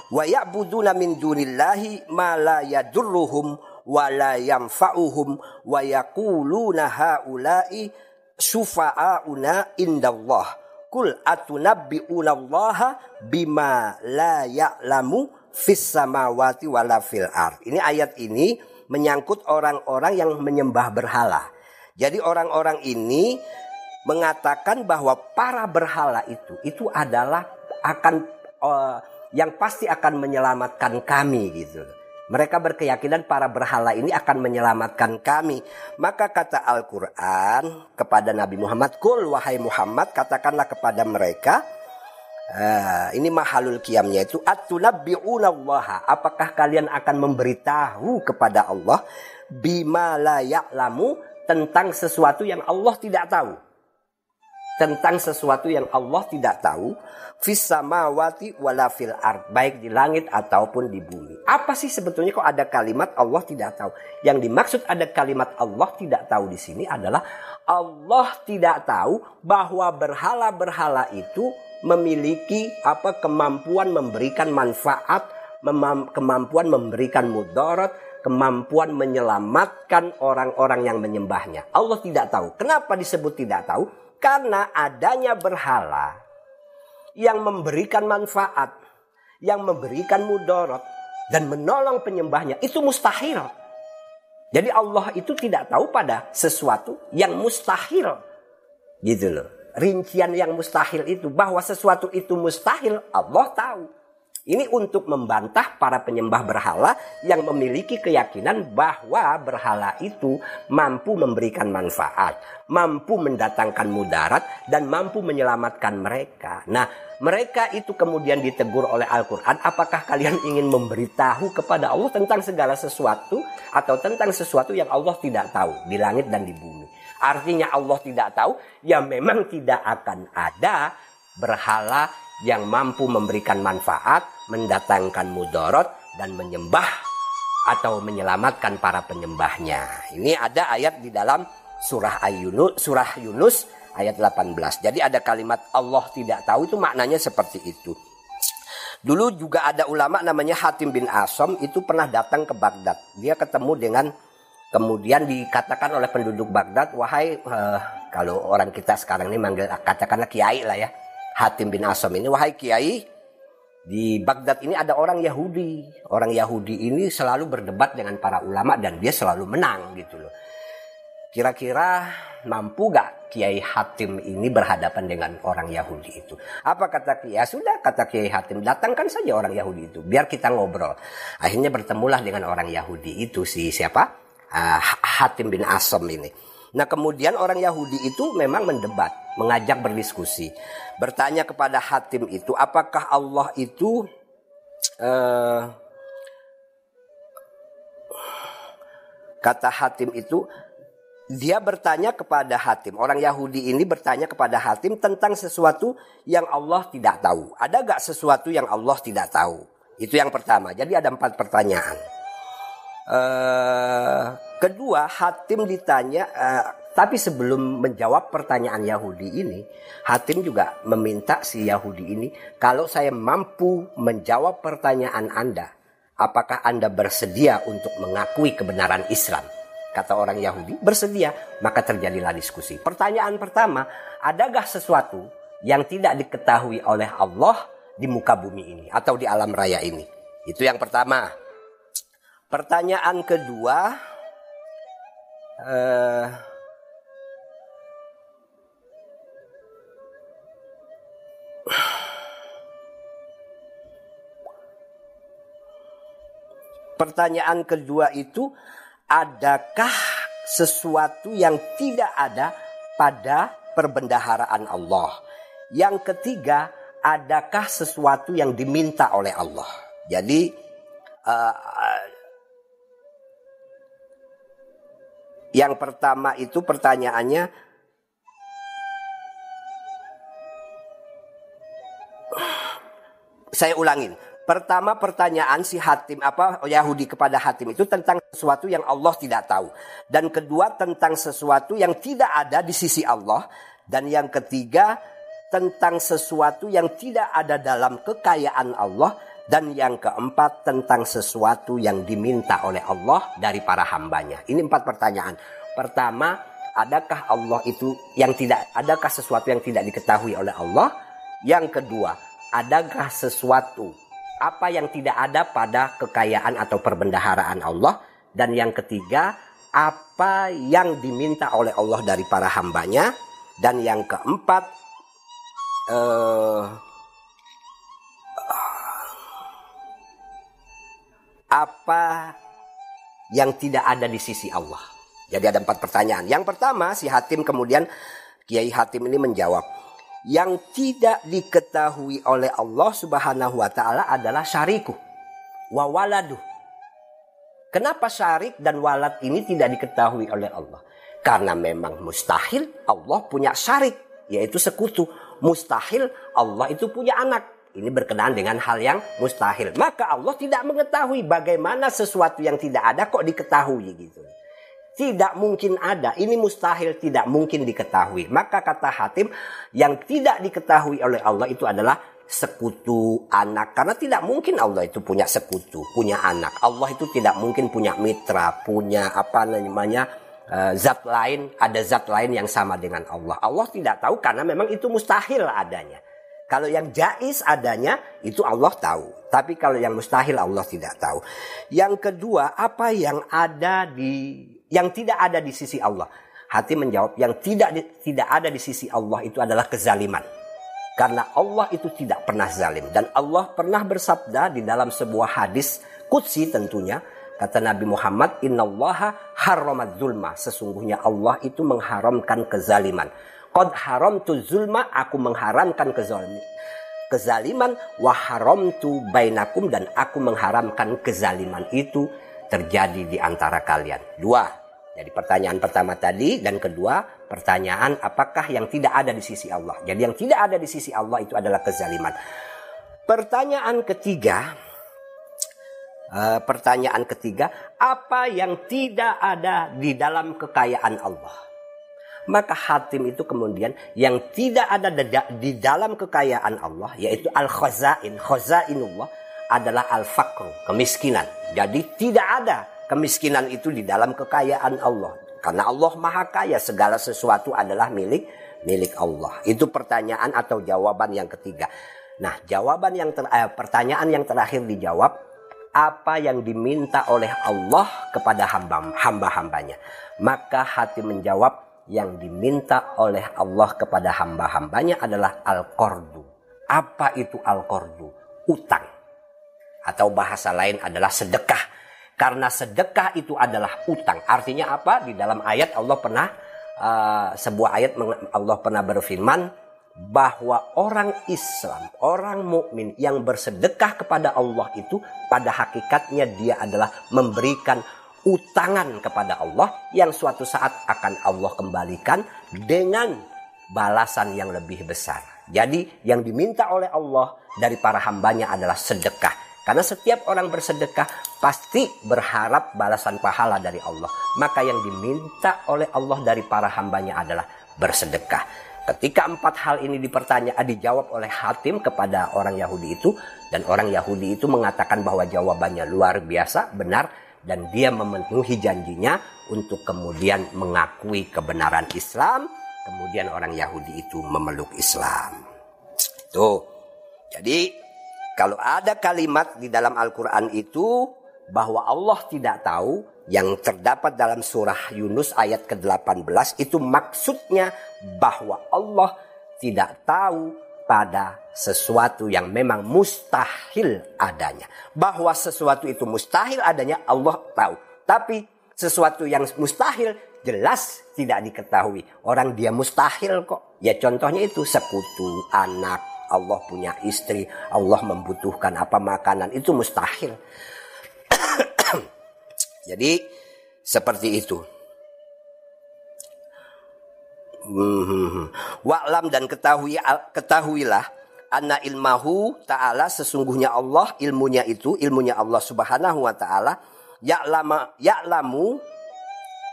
Wa ya'buduna min dunillahi ma la yadurruhum wa la yanfa'uhum wa yaquluna haula'i syufa'auna indallah. Kul atunabbi'una allaha bima la ya'lamu fis samawati wala fil ard. Ini ayat ini menyangkut orang-orang yang menyembah berhala. Jadi orang-orang ini mengatakan bahwa para berhala itu itu adalah akan uh, yang pasti akan menyelamatkan kami gitu mereka berkeyakinan para berhala ini akan menyelamatkan kami. Maka kata Al-Quran kepada Nabi Muhammad, Kul wahai Muhammad, katakanlah kepada mereka, uh, ini mahalul kiamnya itu, Atunabbi'unallaha, apakah kalian akan memberitahu kepada Allah, bima la ya'lamu, tentang sesuatu yang Allah tidak tahu. Tentang sesuatu yang Allah tidak tahu, fis samawati wala fil ard baik di langit ataupun di bumi. Apa sih sebetulnya kok ada kalimat Allah tidak tahu? Yang dimaksud ada kalimat Allah tidak tahu di sini adalah Allah tidak tahu bahwa berhala-berhala itu memiliki apa kemampuan memberikan manfaat, kemampuan memberikan mudarat, kemampuan menyelamatkan orang-orang yang menyembahnya. Allah tidak tahu. Kenapa disebut tidak tahu? Karena adanya berhala yang memberikan manfaat, yang memberikan mudorot dan menolong penyembahnya itu mustahil. Jadi Allah itu tidak tahu pada sesuatu yang mustahil. Gitu loh. Rincian yang mustahil itu bahwa sesuatu itu mustahil Allah tahu. Ini untuk membantah para penyembah berhala yang memiliki keyakinan bahwa berhala itu mampu memberikan manfaat, mampu mendatangkan mudarat, dan mampu menyelamatkan mereka. Nah, mereka itu kemudian ditegur oleh Al-Quran, apakah kalian ingin memberitahu kepada Allah tentang segala sesuatu atau tentang sesuatu yang Allah tidak tahu di langit dan di bumi. Artinya Allah tidak tahu, ya memang tidak akan ada berhala yang mampu memberikan manfaat, mendatangkan mudorot, dan menyembah atau menyelamatkan para penyembahnya. Ini ada ayat di dalam surah Ayunus, surah Yunus ayat 18. Jadi ada kalimat Allah tidak tahu itu maknanya seperti itu. Dulu juga ada ulama namanya Hatim bin Asom itu pernah datang ke Baghdad. Dia ketemu dengan kemudian dikatakan oleh penduduk Baghdad, wahai uh, kalau orang kita sekarang ini manggil katakanlah kiai lah ya Hatim bin Asom ini, wahai kiai, di Baghdad ini ada orang Yahudi. Orang Yahudi ini selalu berdebat dengan para ulama dan dia selalu menang gitu loh. Kira-kira mampu gak Kiai Hatim ini berhadapan dengan orang Yahudi itu? Apa kata Kiai? Ya sudah kata Kiai Hatim, datangkan saja orang Yahudi itu, biar kita ngobrol. Akhirnya bertemulah dengan orang Yahudi itu si siapa? Uh, Hatim bin Asom ini. Nah kemudian orang Yahudi itu memang mendebat, mengajak berdiskusi. Bertanya kepada Hatim itu, apakah Allah itu uh, kata Hatim itu dia bertanya kepada Hatim. Orang Yahudi ini bertanya kepada Hatim tentang sesuatu yang Allah tidak tahu. Ada gak sesuatu yang Allah tidak tahu? Itu yang pertama. Jadi ada empat pertanyaan. Uh, kedua, Hatim ditanya, uh, tapi sebelum menjawab pertanyaan Yahudi ini, Hatim juga meminta si Yahudi ini, kalau saya mampu menjawab pertanyaan Anda, apakah Anda bersedia untuk mengakui kebenaran Islam? Kata orang Yahudi, bersedia. Maka terjadilah diskusi. Pertanyaan pertama, adakah sesuatu yang tidak diketahui oleh Allah di muka bumi ini atau di alam raya ini? Itu yang pertama. Pertanyaan kedua, uh, pertanyaan kedua itu adakah sesuatu yang tidak ada pada perbendaharaan Allah? Yang ketiga, adakah sesuatu yang diminta oleh Allah? Jadi uh, yang pertama itu pertanyaannya saya ulangin. Pertama pertanyaan si Hatim apa Yahudi kepada Hatim itu tentang sesuatu yang Allah tidak tahu. Dan kedua tentang sesuatu yang tidak ada di sisi Allah. Dan yang ketiga tentang sesuatu yang tidak ada dalam kekayaan Allah. Dan yang keempat tentang sesuatu yang diminta oleh Allah dari para hambanya. Ini empat pertanyaan. Pertama, adakah Allah itu yang tidak, adakah sesuatu yang tidak diketahui oleh Allah? Yang kedua, adakah sesuatu apa yang tidak ada pada kekayaan atau perbendaharaan Allah dan yang ketiga apa yang diminta oleh Allah dari para hambanya dan yang keempat eh, apa yang tidak ada di sisi Allah. Jadi ada empat pertanyaan. Yang pertama si Hatim kemudian Kiai Hatim ini menjawab yang tidak diketahui oleh Allah Subhanahu wa taala adalah syariku wa waladu. Kenapa syarik dan walad ini tidak diketahui oleh Allah? Karena memang mustahil Allah punya syarik, yaitu sekutu. Mustahil Allah itu punya anak. Ini berkenaan dengan hal yang mustahil. Maka Allah tidak mengetahui bagaimana sesuatu yang tidak ada kok diketahui gitu. Tidak mungkin ada. Ini mustahil tidak mungkin diketahui. Maka kata Hatim yang tidak diketahui oleh Allah itu adalah sekutu anak. Karena tidak mungkin Allah itu punya sekutu, punya anak. Allah itu tidak mungkin punya mitra, punya apa namanya uh, zat lain, ada zat lain yang sama dengan Allah. Allah tidak tahu karena memang itu mustahil adanya. Kalau yang jais adanya itu Allah tahu. Tapi kalau yang mustahil Allah tidak tahu. Yang kedua, apa yang ada di yang tidak ada di sisi Allah. Hati menjawab yang tidak tidak ada di sisi Allah itu adalah kezaliman. Karena Allah itu tidak pernah zalim dan Allah pernah bersabda di dalam sebuah hadis kutsi tentunya kata Nabi Muhammad innallaha harramat zulma sesungguhnya Allah itu mengharamkan kezaliman. Qad haramtu zulma aku mengharamkan kezaliman kezaliman wa haramtu bainakum dan aku mengharamkan kezaliman itu terjadi di antara kalian. Dua. Jadi pertanyaan pertama tadi dan kedua pertanyaan apakah yang tidak ada di sisi Allah. Jadi yang tidak ada di sisi Allah itu adalah kezaliman. Pertanyaan ketiga uh, pertanyaan ketiga apa yang tidak ada di dalam kekayaan Allah. Maka hatim itu kemudian yang tidak ada di dalam kekayaan Allah yaitu al-khazain, khazainullah adalah al-fakru, kemiskinan. Jadi tidak ada kemiskinan itu di dalam kekayaan Allah. Karena Allah Maha Kaya, segala sesuatu adalah milik milik Allah. Itu pertanyaan atau jawaban yang ketiga. Nah, jawaban yang ter, eh, pertanyaan yang terakhir dijawab apa yang diminta oleh Allah kepada hamba hamba-hambanya. Maka hati menjawab yang diminta oleh Allah kepada hamba-hambanya adalah al-qardu. Apa itu al-qardu? Utang atau bahasa lain adalah sedekah. Karena sedekah itu adalah utang. Artinya apa? Di dalam ayat Allah pernah uh, sebuah ayat Allah pernah berfirman bahwa orang Islam, orang mukmin yang bersedekah kepada Allah itu pada hakikatnya dia adalah memberikan utangan kepada Allah yang suatu saat akan Allah kembalikan dengan balasan yang lebih besar. Jadi yang diminta oleh Allah dari para hambanya adalah sedekah. Karena setiap orang bersedekah pasti berharap balasan pahala dari Allah. Maka yang diminta oleh Allah dari para hambanya adalah bersedekah. Ketika empat hal ini dipertanyaan dijawab oleh Hatim kepada orang Yahudi itu dan orang Yahudi itu mengatakan bahwa jawabannya luar biasa benar dan dia memenuhi janjinya untuk kemudian mengakui kebenaran Islam kemudian orang Yahudi itu memeluk Islam. Tuh. Jadi kalau ada kalimat di dalam Al-Quran itu bahwa Allah tidak tahu yang terdapat dalam surah Yunus ayat ke-18 itu maksudnya bahwa Allah tidak tahu pada sesuatu yang memang mustahil adanya. Bahwa sesuatu itu mustahil adanya Allah tahu. Tapi sesuatu yang mustahil jelas tidak diketahui. Orang dia mustahil kok. Ya contohnya itu sekutu, anak, Allah punya istri, Allah membutuhkan apa makanan, itu mustahil. Jadi seperti itu. Hmm. Wa'lam dan ketahui ketahuilah anna ilmahu ta'ala sesungguhnya Allah ilmunya itu ilmunya Allah Subhanahu wa taala ya'lama ya'lamu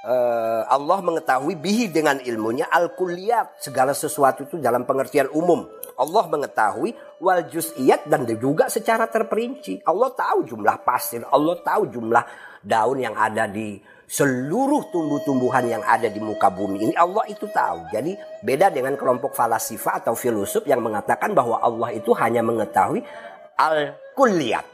uh, Allah mengetahui bihi dengan ilmunya al kulliyat segala sesuatu itu dalam pengertian umum. Allah mengetahui wal juz'iyat dan juga secara terperinci. Allah tahu jumlah pasir Allah tahu jumlah daun yang ada di seluruh tumbuh-tumbuhan yang ada di muka bumi ini Allah itu tahu. Jadi beda dengan kelompok falasifa atau filosof yang mengatakan bahwa Allah itu hanya mengetahui al-kulliyat.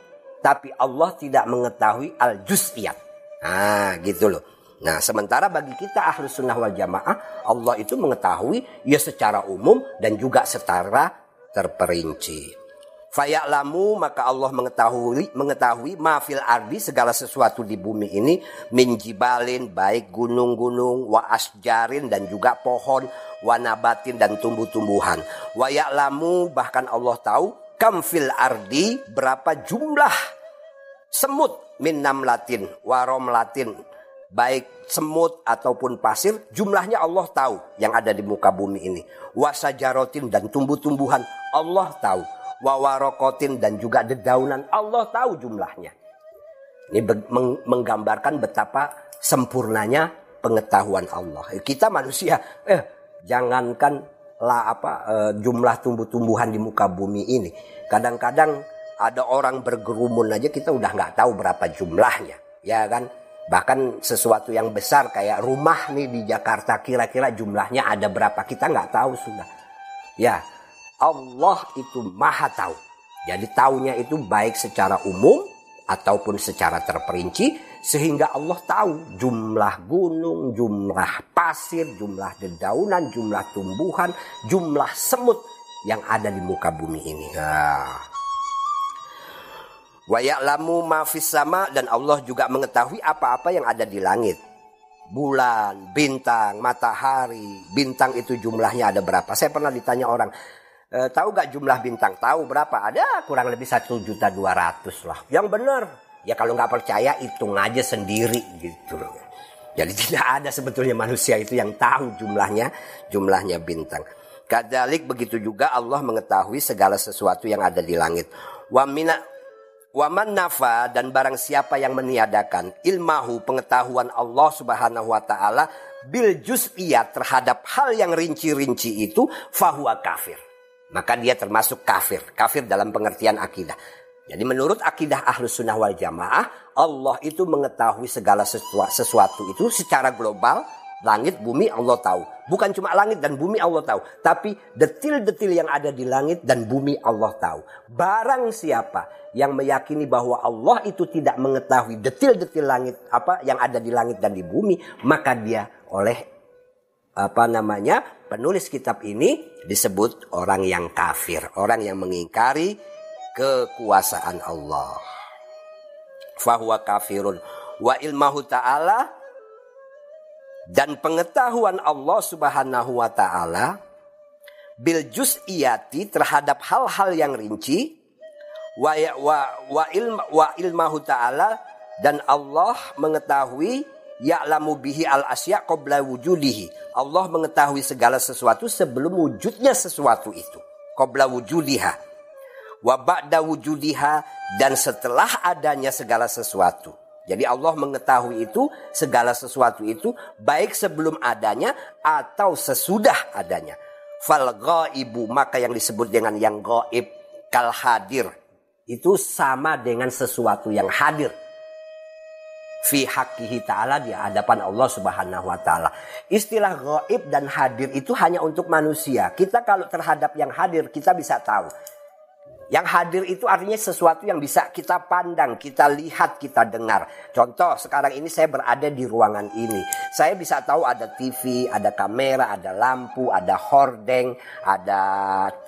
Tapi Allah tidak mengetahui al-juz'iyat. Nah gitu loh. Nah sementara bagi kita ahlu sunnah wal jamaah Allah itu mengetahui ya secara umum dan juga secara terperinci. Faya'lamu maka Allah mengetahui mengetahui mafil ardi segala sesuatu di bumi ini minjibalin baik gunung-gunung wa asjarin dan juga pohon wa nabatin dan tumbuh-tumbuhan. Wa ya'lamu bahkan Allah tahu kam fil ardi berapa jumlah semut min namlatin wa romlatin baik semut ataupun pasir jumlahnya Allah tahu yang ada di muka bumi ini. Wasajarotin dan tumbuh-tumbuhan Allah tahu wawarokotin dan juga dedaunan. Allah tahu jumlahnya. Ini menggambarkan betapa sempurnanya pengetahuan Allah. Kita manusia, eh jangankan lah apa eh, jumlah tumbuh-tumbuhan di muka bumi ini. Kadang-kadang ada orang bergerumun aja kita udah nggak tahu berapa jumlahnya, ya kan? Bahkan sesuatu yang besar kayak rumah nih di Jakarta kira-kira jumlahnya ada berapa kita nggak tahu sudah. Ya, Allah itu maha tahu. Jadi taunya itu baik secara umum ataupun secara terperinci sehingga Allah tahu jumlah gunung, jumlah pasir, jumlah dedaunan, jumlah tumbuhan, jumlah semut yang ada di muka bumi ini. Nah. Wa ya'lamu ma sama dan Allah juga mengetahui apa-apa yang ada di langit. Bulan, bintang, matahari, bintang itu jumlahnya ada berapa? Saya pernah ditanya orang, E, tahu gak jumlah bintang? Tahu berapa? Ada kurang lebih satu juta dua ratus lah. Yang benar. Ya kalau nggak percaya hitung aja sendiri gitu. Jadi tidak ada sebetulnya manusia itu yang tahu jumlahnya jumlahnya bintang. Kadalik begitu juga Allah mengetahui segala sesuatu yang ada di langit. Wa mina Waman nafa dan barang siapa yang meniadakan ilmahu pengetahuan Allah subhanahu wa ta'ala bil juz'iyat terhadap hal yang rinci-rinci itu fahuwa kafir maka dia termasuk kafir. Kafir dalam pengertian akidah. Jadi menurut akidah ahlus sunnah wal jamaah, Allah itu mengetahui segala sesuatu itu secara global, langit, bumi Allah tahu. Bukan cuma langit dan bumi Allah tahu, tapi detil-detil yang ada di langit dan bumi Allah tahu. Barang siapa yang meyakini bahwa Allah itu tidak mengetahui detil-detil langit apa yang ada di langit dan di bumi, maka dia oleh apa namanya penulis kitab ini disebut orang yang kafir, orang yang mengingkari kekuasaan Allah. Fahuwa kafirun wa ilmahu ta'ala dan pengetahuan Allah Subhanahu wa taala bil juz'iyati terhadap hal-hal yang rinci wa ya, wa wa, wa ilmahu ta'ala dan Allah mengetahui ya'lamu bihi al asya qabla wujudihi. Allah mengetahui segala sesuatu sebelum wujudnya sesuatu itu. Qabla wujudiha. Wa ba'da wujudiha dan setelah adanya segala sesuatu. Jadi Allah mengetahui itu segala sesuatu itu baik sebelum adanya atau sesudah adanya. Fal ghaibu maka yang disebut dengan yang gaib kal hadir itu sama dengan sesuatu yang hadir fi haqqihi ta'ala di hadapan Allah Subhanahu wa taala. Istilah gaib dan hadir itu hanya untuk manusia. Kita kalau terhadap yang hadir kita bisa tahu. Yang hadir itu artinya sesuatu yang bisa kita pandang, kita lihat, kita dengar. Contoh, sekarang ini saya berada di ruangan ini. Saya bisa tahu ada TV, ada kamera, ada lampu, ada hordeng, ada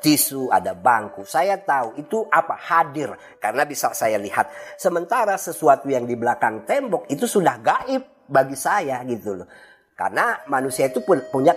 tisu, ada bangku. Saya tahu itu apa? Hadir. Karena bisa saya lihat. Sementara sesuatu yang di belakang tembok itu sudah gaib bagi saya gitu loh. Karena manusia itu punya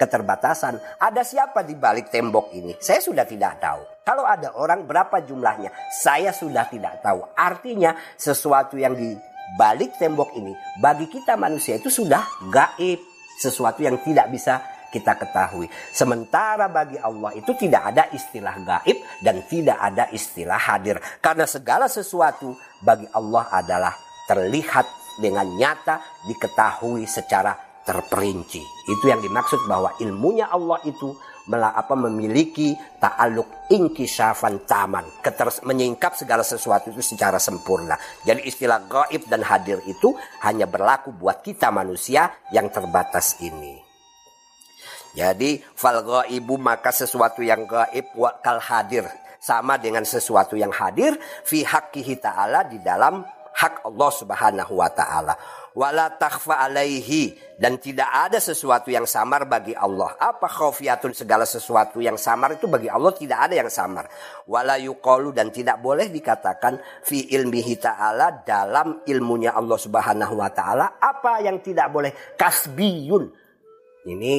keterbatasan. Ada siapa di balik tembok ini? Saya sudah tidak tahu. Kalau ada orang berapa jumlahnya? Saya sudah tidak tahu. Artinya sesuatu yang di balik tembok ini bagi kita manusia itu sudah gaib. Sesuatu yang tidak bisa kita ketahui. Sementara bagi Allah itu tidak ada istilah gaib dan tidak ada istilah hadir. Karena segala sesuatu bagi Allah adalah terlihat dengan nyata diketahui secara terperinci. Itu yang dimaksud bahwa ilmunya Allah itu apa memiliki ta'aluk inkisafan taman. Keter, menyingkap segala sesuatu itu secara sempurna. Jadi istilah gaib dan hadir itu hanya berlaku buat kita manusia yang terbatas ini. Jadi fal gaibu maka sesuatu yang gaib kal hadir sama dengan sesuatu yang hadir fi haqqihi ta'ala di dalam hak Allah Subhanahu wa taala wala alaihi dan tidak ada sesuatu yang samar bagi Allah. Apa khafiyatun segala sesuatu yang samar itu bagi Allah tidak ada yang samar. Wala yuqalu dan tidak boleh dikatakan fi ilmihi ta'ala dalam ilmunya Allah Subhanahu wa taala apa yang tidak boleh kasbiyun. Ini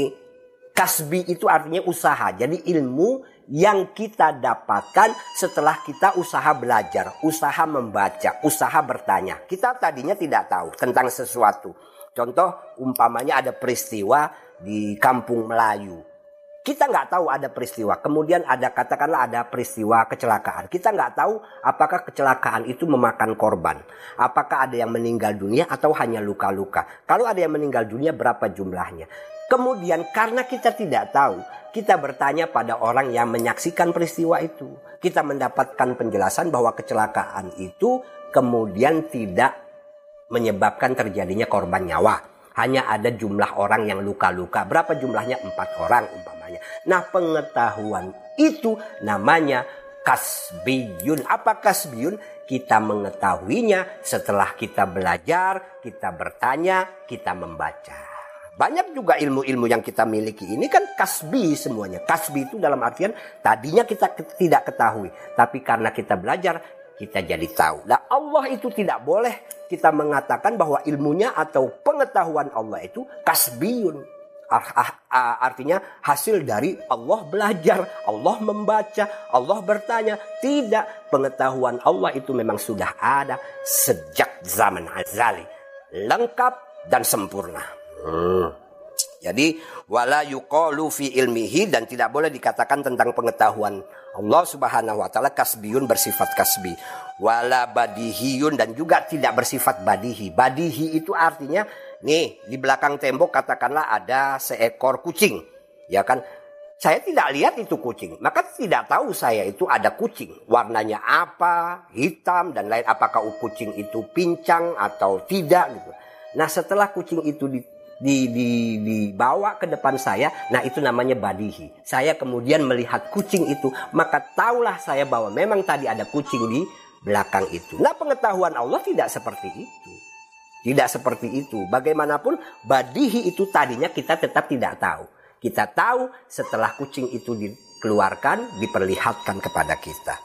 kasbi itu artinya usaha. Jadi ilmu yang kita dapatkan setelah kita usaha belajar, usaha membaca, usaha bertanya. Kita tadinya tidak tahu tentang sesuatu. Contoh umpamanya ada peristiwa di kampung Melayu. Kita nggak tahu ada peristiwa. Kemudian ada katakanlah ada peristiwa kecelakaan. Kita nggak tahu apakah kecelakaan itu memakan korban. Apakah ada yang meninggal dunia atau hanya luka-luka. Kalau ada yang meninggal dunia berapa jumlahnya. Kemudian karena kita tidak tahu, kita bertanya pada orang yang menyaksikan peristiwa itu. Kita mendapatkan penjelasan bahwa kecelakaan itu kemudian tidak menyebabkan terjadinya korban nyawa. Hanya ada jumlah orang yang luka-luka. Berapa jumlahnya? Empat orang umpamanya. Nah pengetahuan itu namanya kasbiyun. Apa kasbiyun? Kita mengetahuinya setelah kita belajar, kita bertanya, kita membaca. Banyak juga ilmu-ilmu yang kita miliki ini kan kasbi semuanya. Kasbi itu dalam artian tadinya kita tidak ketahui. Tapi karena kita belajar, kita jadi tahu. Nah Allah itu tidak boleh kita mengatakan bahwa ilmunya atau pengetahuan Allah itu kasbiun. Ah, ah, ah, artinya hasil dari Allah belajar, Allah membaca, Allah bertanya. Tidak, pengetahuan Allah itu memang sudah ada sejak zaman azali. Lengkap dan sempurna. Jadi wala yuqalu fi ilmihi dan tidak boleh dikatakan tentang pengetahuan Allah Subhanahu wa taala kasbiyun bersifat kasbi. Wala badihiyun dan juga tidak bersifat badihi. Badihi itu artinya nih di belakang tembok katakanlah ada seekor kucing. Ya kan? Saya tidak lihat itu kucing, maka tidak tahu saya itu ada kucing. Warnanya apa, hitam dan lain apakah kucing itu pincang atau tidak gitu. Nah, setelah kucing itu di, di, dibawa ke depan saya, nah itu namanya badihi. Saya kemudian melihat kucing itu, maka tahulah saya bahwa memang tadi ada kucing di belakang itu. Nah pengetahuan Allah tidak seperti itu. Tidak seperti itu. Bagaimanapun badihi itu tadinya kita tetap tidak tahu. Kita tahu setelah kucing itu dikeluarkan, diperlihatkan kepada kita.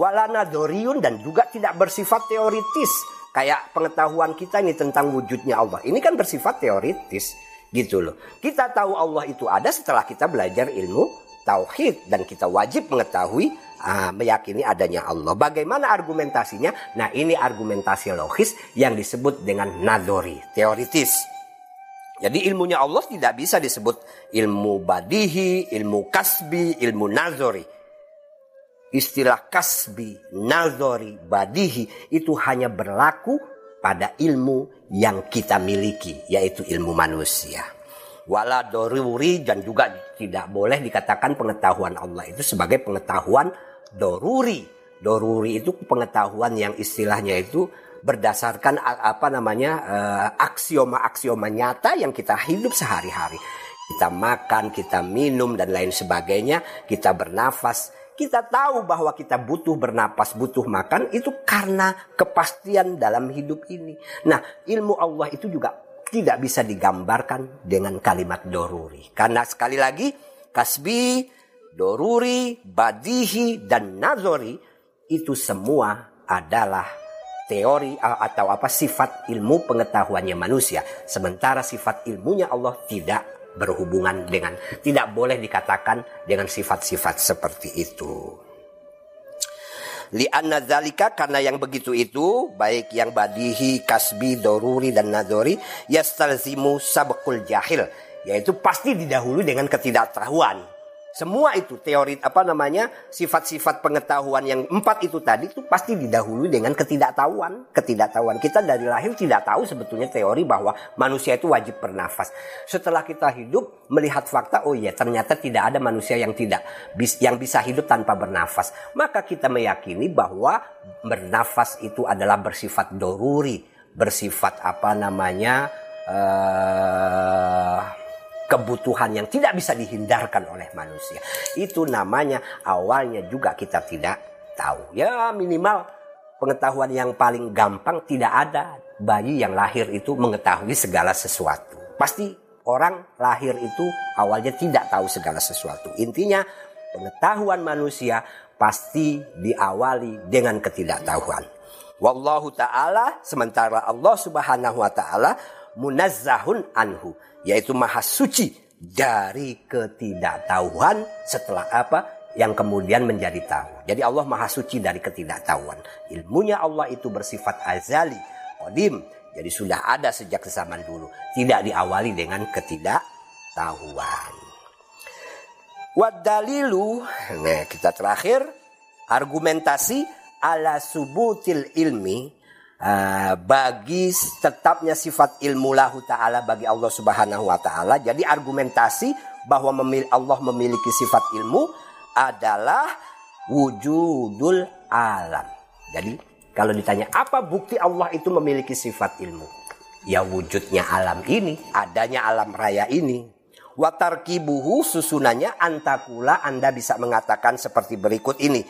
Walana doriun dan juga tidak bersifat teoritis Kayak pengetahuan kita ini tentang wujudnya Allah. Ini kan bersifat teoritis gitu loh. Kita tahu Allah itu ada setelah kita belajar ilmu tauhid dan kita wajib mengetahui uh, meyakini adanya Allah. Bagaimana argumentasinya? Nah, ini argumentasi logis yang disebut dengan nadori, teoritis. Jadi ilmunya Allah tidak bisa disebut ilmu badihi, ilmu kasbi, ilmu nazori istilah kasbi, nazori, badihi itu hanya berlaku pada ilmu yang kita miliki, yaitu ilmu manusia. Wala doruri dan juga tidak boleh dikatakan pengetahuan Allah itu sebagai pengetahuan doruri. Doruri itu pengetahuan yang istilahnya itu berdasarkan apa namanya eh, aksioma-aksioma nyata yang kita hidup sehari-hari. Kita makan, kita minum dan lain sebagainya, kita bernafas kita tahu bahwa kita butuh bernapas, butuh makan itu karena kepastian dalam hidup ini. Nah, ilmu Allah itu juga tidak bisa digambarkan dengan kalimat doruri. Karena sekali lagi, kasbi, doruri, badihi, dan nazori itu semua adalah teori atau apa sifat ilmu pengetahuannya manusia. Sementara sifat ilmunya Allah tidak berhubungan dengan tidak boleh dikatakan dengan sifat-sifat seperti itu. Lianna zalika karena yang begitu itu baik yang badihi, kasbi, doruri dan nadori yastalzimu sabakul jahil yaitu pasti didahului dengan ketidaktahuan. Semua itu teori apa namanya sifat-sifat pengetahuan yang empat itu tadi itu pasti didahului dengan ketidaktahuan. Ketidaktahuan kita dari lahir tidak tahu sebetulnya teori bahwa manusia itu wajib bernafas. Setelah kita hidup melihat fakta, oh iya ternyata tidak ada manusia yang tidak yang bisa hidup tanpa bernafas. Maka kita meyakini bahwa bernafas itu adalah bersifat doruri, bersifat apa namanya. Uh, kebutuhan yang tidak bisa dihindarkan oleh manusia. Itu namanya awalnya juga kita tidak tahu. Ya minimal pengetahuan yang paling gampang tidak ada bayi yang lahir itu mengetahui segala sesuatu. Pasti orang lahir itu awalnya tidak tahu segala sesuatu. Intinya pengetahuan manusia pasti diawali dengan ketidaktahuan. Wallahu ta'ala sementara Allah subhanahu wa ta'ala munazzahun anhu yaitu maha suci dari ketidaktahuan setelah apa yang kemudian menjadi tahu. Jadi Allah maha suci dari ketidaktahuan. Ilmunya Allah itu bersifat azali, qadim. Jadi sudah ada sejak zaman dulu. Tidak diawali dengan ketidaktahuan. Wadalilu, nah kita terakhir, argumentasi ala subutil ilmi Uh, bagi tetapnya sifat ilmu lahu ta'ala bagi Allah subhanahu wa ta'ala. Jadi argumentasi bahwa memil Allah memiliki sifat ilmu adalah wujudul alam. Jadi kalau ditanya apa bukti Allah itu memiliki sifat ilmu? Ya wujudnya alam ini, adanya alam raya ini. Watarkibuhu susunannya antakula Anda bisa mengatakan seperti berikut ini.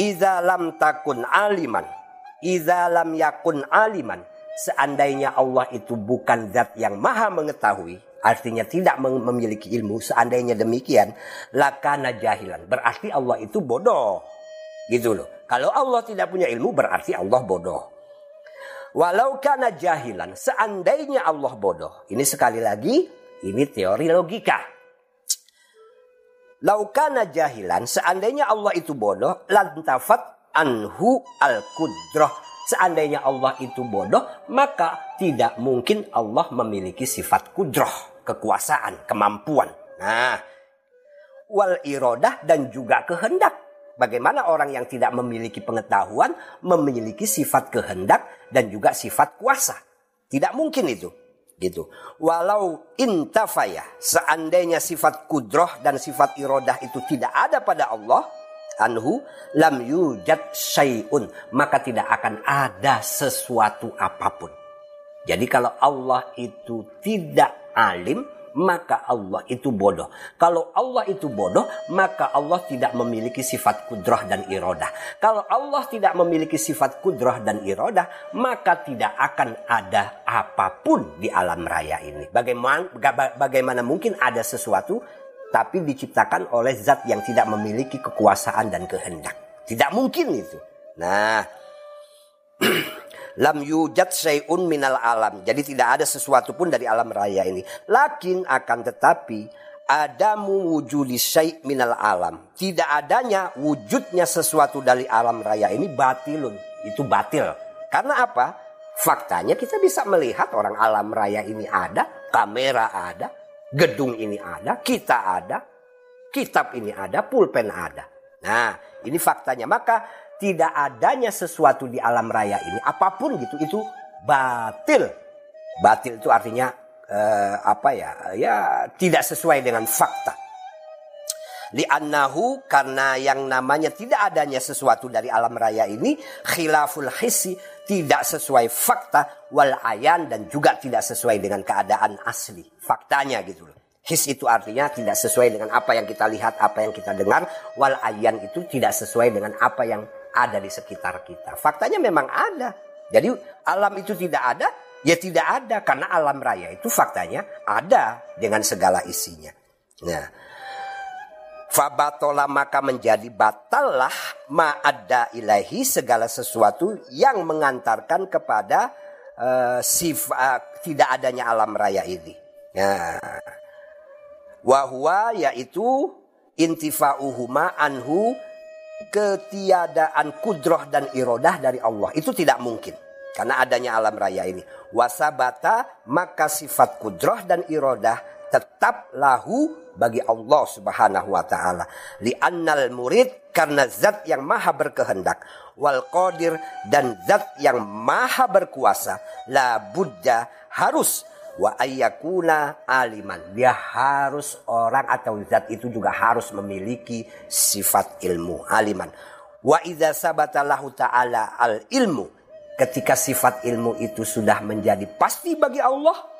Iza lam takun aliman Iza lam yakun aliman. Seandainya Allah itu bukan zat yang maha mengetahui. Artinya tidak memiliki ilmu. Seandainya demikian. Lakana jahilan. Berarti Allah itu bodoh. Gitu loh. Kalau Allah tidak punya ilmu berarti Allah bodoh. Walau kana jahilan. Seandainya Allah bodoh. Ini sekali lagi. Ini teori logika. Laukana jahilan. Seandainya Allah itu bodoh. Lantafat anhu al-kudrah. Seandainya Allah itu bodoh, maka tidak mungkin Allah memiliki sifat kudrah, kekuasaan, kemampuan. Nah, wal irodah dan juga kehendak. Bagaimana orang yang tidak memiliki pengetahuan memiliki sifat kehendak dan juga sifat kuasa? Tidak mungkin itu. Gitu. Walau intafaya, seandainya sifat kudroh dan sifat irodah itu tidak ada pada Allah, anhu lam yujad syai'un maka tidak akan ada sesuatu apa pun. Jadi kalau Allah itu tidak alim maka Allah itu bodoh. Kalau Allah itu bodoh, maka Allah tidak memiliki sifat kudrah dan irodah. Kalau Allah tidak memiliki sifat kudrah dan irodah, maka tidak akan ada apa pun di alam raya ini. Bagaimana, bagaimana mungkin ada sesuatu tapi diciptakan oleh zat yang tidak memiliki kekuasaan dan kehendak. Tidak mungkin itu. Nah, lam yujad syai'un minal alam. Jadi tidak ada sesuatu pun dari alam raya ini. Lakin akan tetapi ada wujudi syai' minal alam. Tidak adanya wujudnya sesuatu dari alam raya ini batilun. Itu batil. Karena apa? Faktanya kita bisa melihat orang alam raya ini ada, kamera ada, Gedung ini ada, kita ada, kitab ini ada, pulpen ada. Nah, ini faktanya. Maka tidak adanya sesuatu di alam raya ini, apa pun gitu, itu batil. Batil itu artinya eh, apa ya? Ya tidak sesuai dengan fakta. Li'annahu karena yang namanya tidak adanya sesuatu dari alam raya ini khilaful hisi tidak sesuai fakta wal ayan dan juga tidak sesuai dengan keadaan asli faktanya gitu loh His itu artinya tidak sesuai dengan apa yang kita lihat, apa yang kita dengar. Wal ayan itu tidak sesuai dengan apa yang ada di sekitar kita. Faktanya memang ada. Jadi alam itu tidak ada, ya tidak ada. Karena alam raya itu faktanya ada dengan segala isinya. Nah, Fabatola maka menjadi batallah ma'adda ilahi segala sesuatu yang mengantarkan kepada uh, sifat uh, tidak adanya alam raya ini. Nah, wahwa yaitu intifa'uhuma anhu ketiadaan kudroh dan irodah dari Allah. Itu tidak mungkin karena adanya alam raya ini. Wasabata maka sifat kudroh dan irodah tetap lahu bagi Allah Subhanahu wa taala li annal murid karena zat yang maha berkehendak wal qadir dan zat yang maha berkuasa la buddha harus wa ayyakuna aliman. Dia harus orang atau zat itu juga harus memiliki sifat ilmu, aliman. Wa idza sabata lahu ta'ala al ilmu. Ketika sifat ilmu itu sudah menjadi pasti bagi Allah,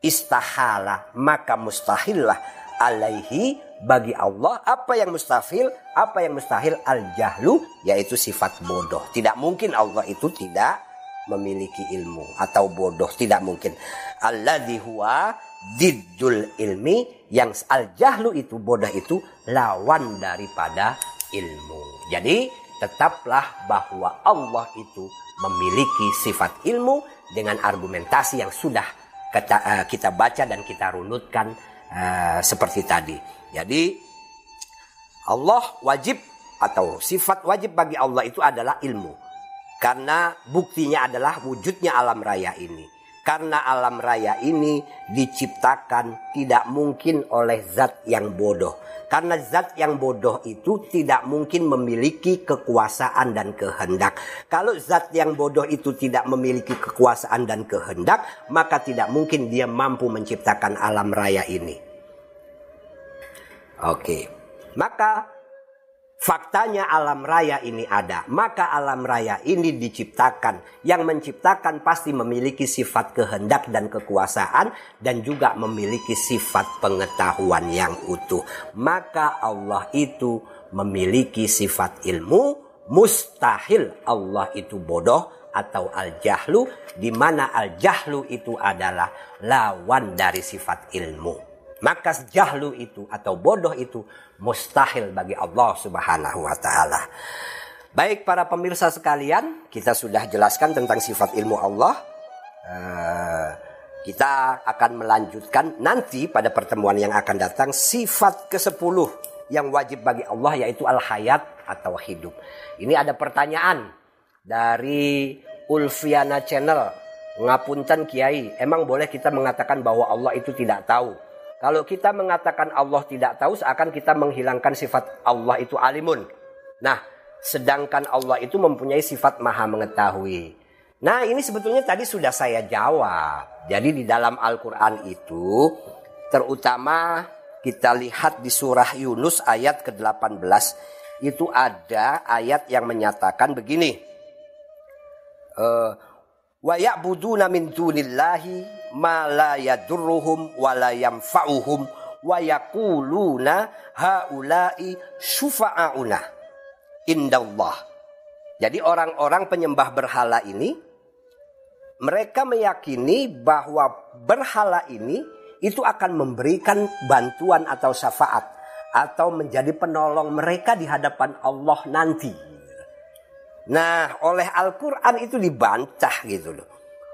istahala maka mustahillah alaihi bagi Allah apa yang mustahil apa yang mustahil al jahlu yaitu sifat bodoh. Tidak mungkin Allah itu tidak memiliki ilmu atau bodoh. Tidak mungkin. Alladzi huwa diddul ilmi yang al jahlu itu bodoh itu lawan daripada ilmu. Jadi tetaplah bahwa Allah itu memiliki sifat ilmu dengan argumentasi yang sudah kita, uh, kita baca dan kita runutkan uh, seperti tadi jadi Allah wajib atau sifat wajib bagi Allah itu adalah ilmu karena buktinya adalah wujudnya alam raya ini. Karena alam raya ini diciptakan tidak mungkin oleh zat yang bodoh. Karena zat yang bodoh itu tidak mungkin memiliki kekuasaan dan kehendak. Kalau zat yang bodoh itu tidak memiliki kekuasaan dan kehendak, maka tidak mungkin dia mampu menciptakan alam raya ini. Oke. Maka Faktanya alam raya ini ada, maka alam raya ini diciptakan. Yang menciptakan pasti memiliki sifat kehendak dan kekuasaan dan juga memiliki sifat pengetahuan yang utuh. Maka Allah itu memiliki sifat ilmu, mustahil Allah itu bodoh atau al-jahlu di mana al-jahlu itu adalah lawan dari sifat ilmu. Maka jahlu itu atau bodoh itu mustahil bagi Allah Subhanahu wa taala. Baik para pemirsa sekalian, kita sudah jelaskan tentang sifat ilmu Allah. Uh, kita akan melanjutkan nanti pada pertemuan yang akan datang sifat ke-10 yang wajib bagi Allah yaitu al-hayat atau hidup. Ini ada pertanyaan dari Ulfiana Channel. Ngapunten Kiai, emang boleh kita mengatakan bahwa Allah itu tidak tahu? Kalau kita mengatakan Allah tidak tahu seakan kita menghilangkan sifat Allah itu alimun. Nah, sedangkan Allah itu mempunyai sifat maha mengetahui. Nah, ini sebetulnya tadi sudah saya jawab. Jadi di dalam Al-Qur'an itu terutama kita lihat di surah Yunus ayat ke-18 itu ada ayat yang menyatakan begini. Uh, wa ya'buduna min dunillahi ma la yadurruhum wa la yanfa'uhum wa yaquluna haula'i syufa'auna indallah. Jadi orang-orang penyembah berhala ini mereka meyakini bahwa berhala ini itu akan memberikan bantuan atau syafaat atau menjadi penolong mereka di hadapan Allah nanti. Nah, oleh Al-Quran itu dibantah gitu loh.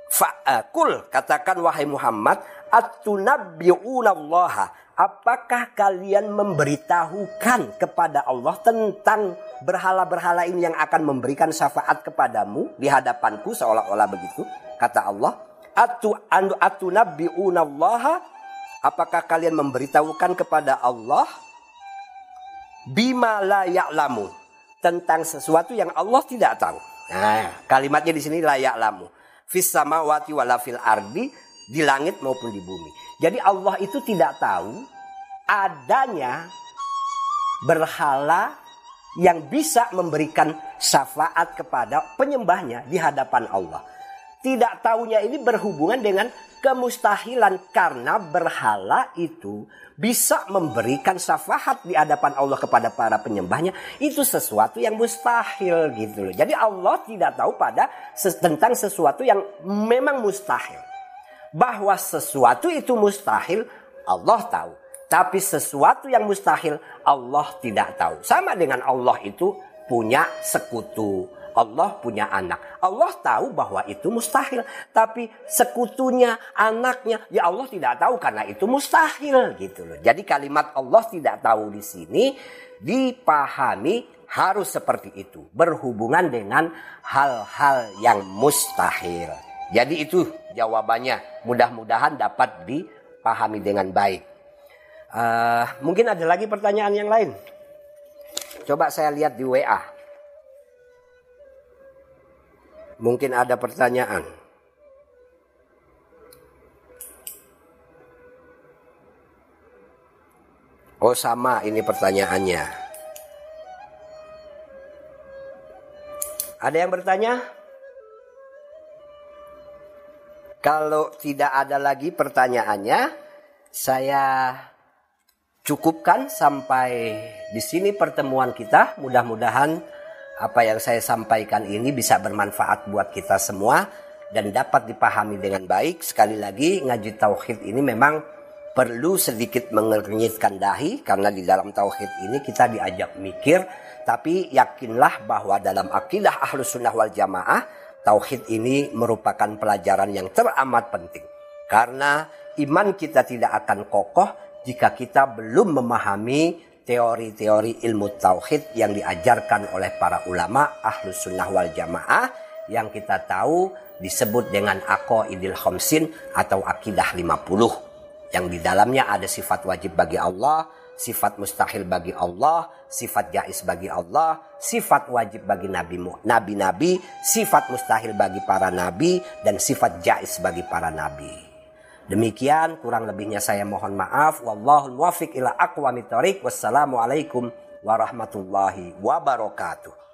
Fa'akul, katakan wahai Muhammad, atunabbi'unallaha. Apakah kalian memberitahukan kepada Allah tentang berhala-berhala ini yang akan memberikan syafaat kepadamu di hadapanku seolah-olah begitu? Kata Allah, atu anu atunabbi'unallaha. Apakah kalian memberitahukan kepada Allah bima la tentang sesuatu yang Allah tidak tahu. Nah, kalimatnya di sini layak lamu. Fis samawati wala fil ardi di langit maupun di bumi. Jadi Allah itu tidak tahu adanya berhala yang bisa memberikan syafaat kepada penyembahnya di hadapan Allah. Tidak tahunya ini berhubungan dengan kemustahilan karena berhala itu bisa memberikan syafaat di hadapan Allah kepada para penyembahnya itu sesuatu yang mustahil gitu loh. Jadi Allah tidak tahu pada tentang sesuatu yang memang mustahil. Bahwa sesuatu itu mustahil Allah tahu. Tapi sesuatu yang mustahil Allah tidak tahu. Sama dengan Allah itu punya sekutu. Allah punya anak. Allah tahu bahwa itu mustahil. Tapi sekutunya, anaknya, ya Allah tidak tahu karena itu mustahil gitu loh. Jadi kalimat Allah tidak tahu di sini dipahami harus seperti itu. Berhubungan dengan hal-hal yang mustahil. Jadi itu jawabannya. Mudah-mudahan dapat dipahami dengan baik. Uh, mungkin ada lagi pertanyaan yang lain. Coba saya lihat di WA. Mungkin ada pertanyaan. Oh sama ini pertanyaannya. Ada yang bertanya? Kalau tidak ada lagi pertanyaannya, saya cukupkan sampai di sini pertemuan kita. Mudah-mudahan apa yang saya sampaikan ini bisa bermanfaat buat kita semua dan dapat dipahami dengan baik. Sekali lagi ngaji tauhid ini memang perlu sedikit mengernyitkan dahi karena di dalam tauhid ini kita diajak mikir tapi yakinlah bahwa dalam akidah ahlus sunnah wal jamaah tauhid ini merupakan pelajaran yang teramat penting karena iman kita tidak akan kokoh jika kita belum memahami teori-teori ilmu tauhid yang diajarkan oleh para ulama ahlus sunnah wal jamaah yang kita tahu disebut dengan idil khamsin atau akidah 50 yang di dalamnya ada sifat wajib bagi Allah, sifat mustahil bagi Allah, sifat jais bagi Allah, sifat wajib bagi nabi nabi-nabi, sifat mustahil bagi para nabi dan sifat jais bagi para nabi. Demikian kurang lebihnya saya mohon maaf. Wallahul muwafiq ila aqwamit thoriq. Wassalamualaikum warahmatullahi wabarakatuh.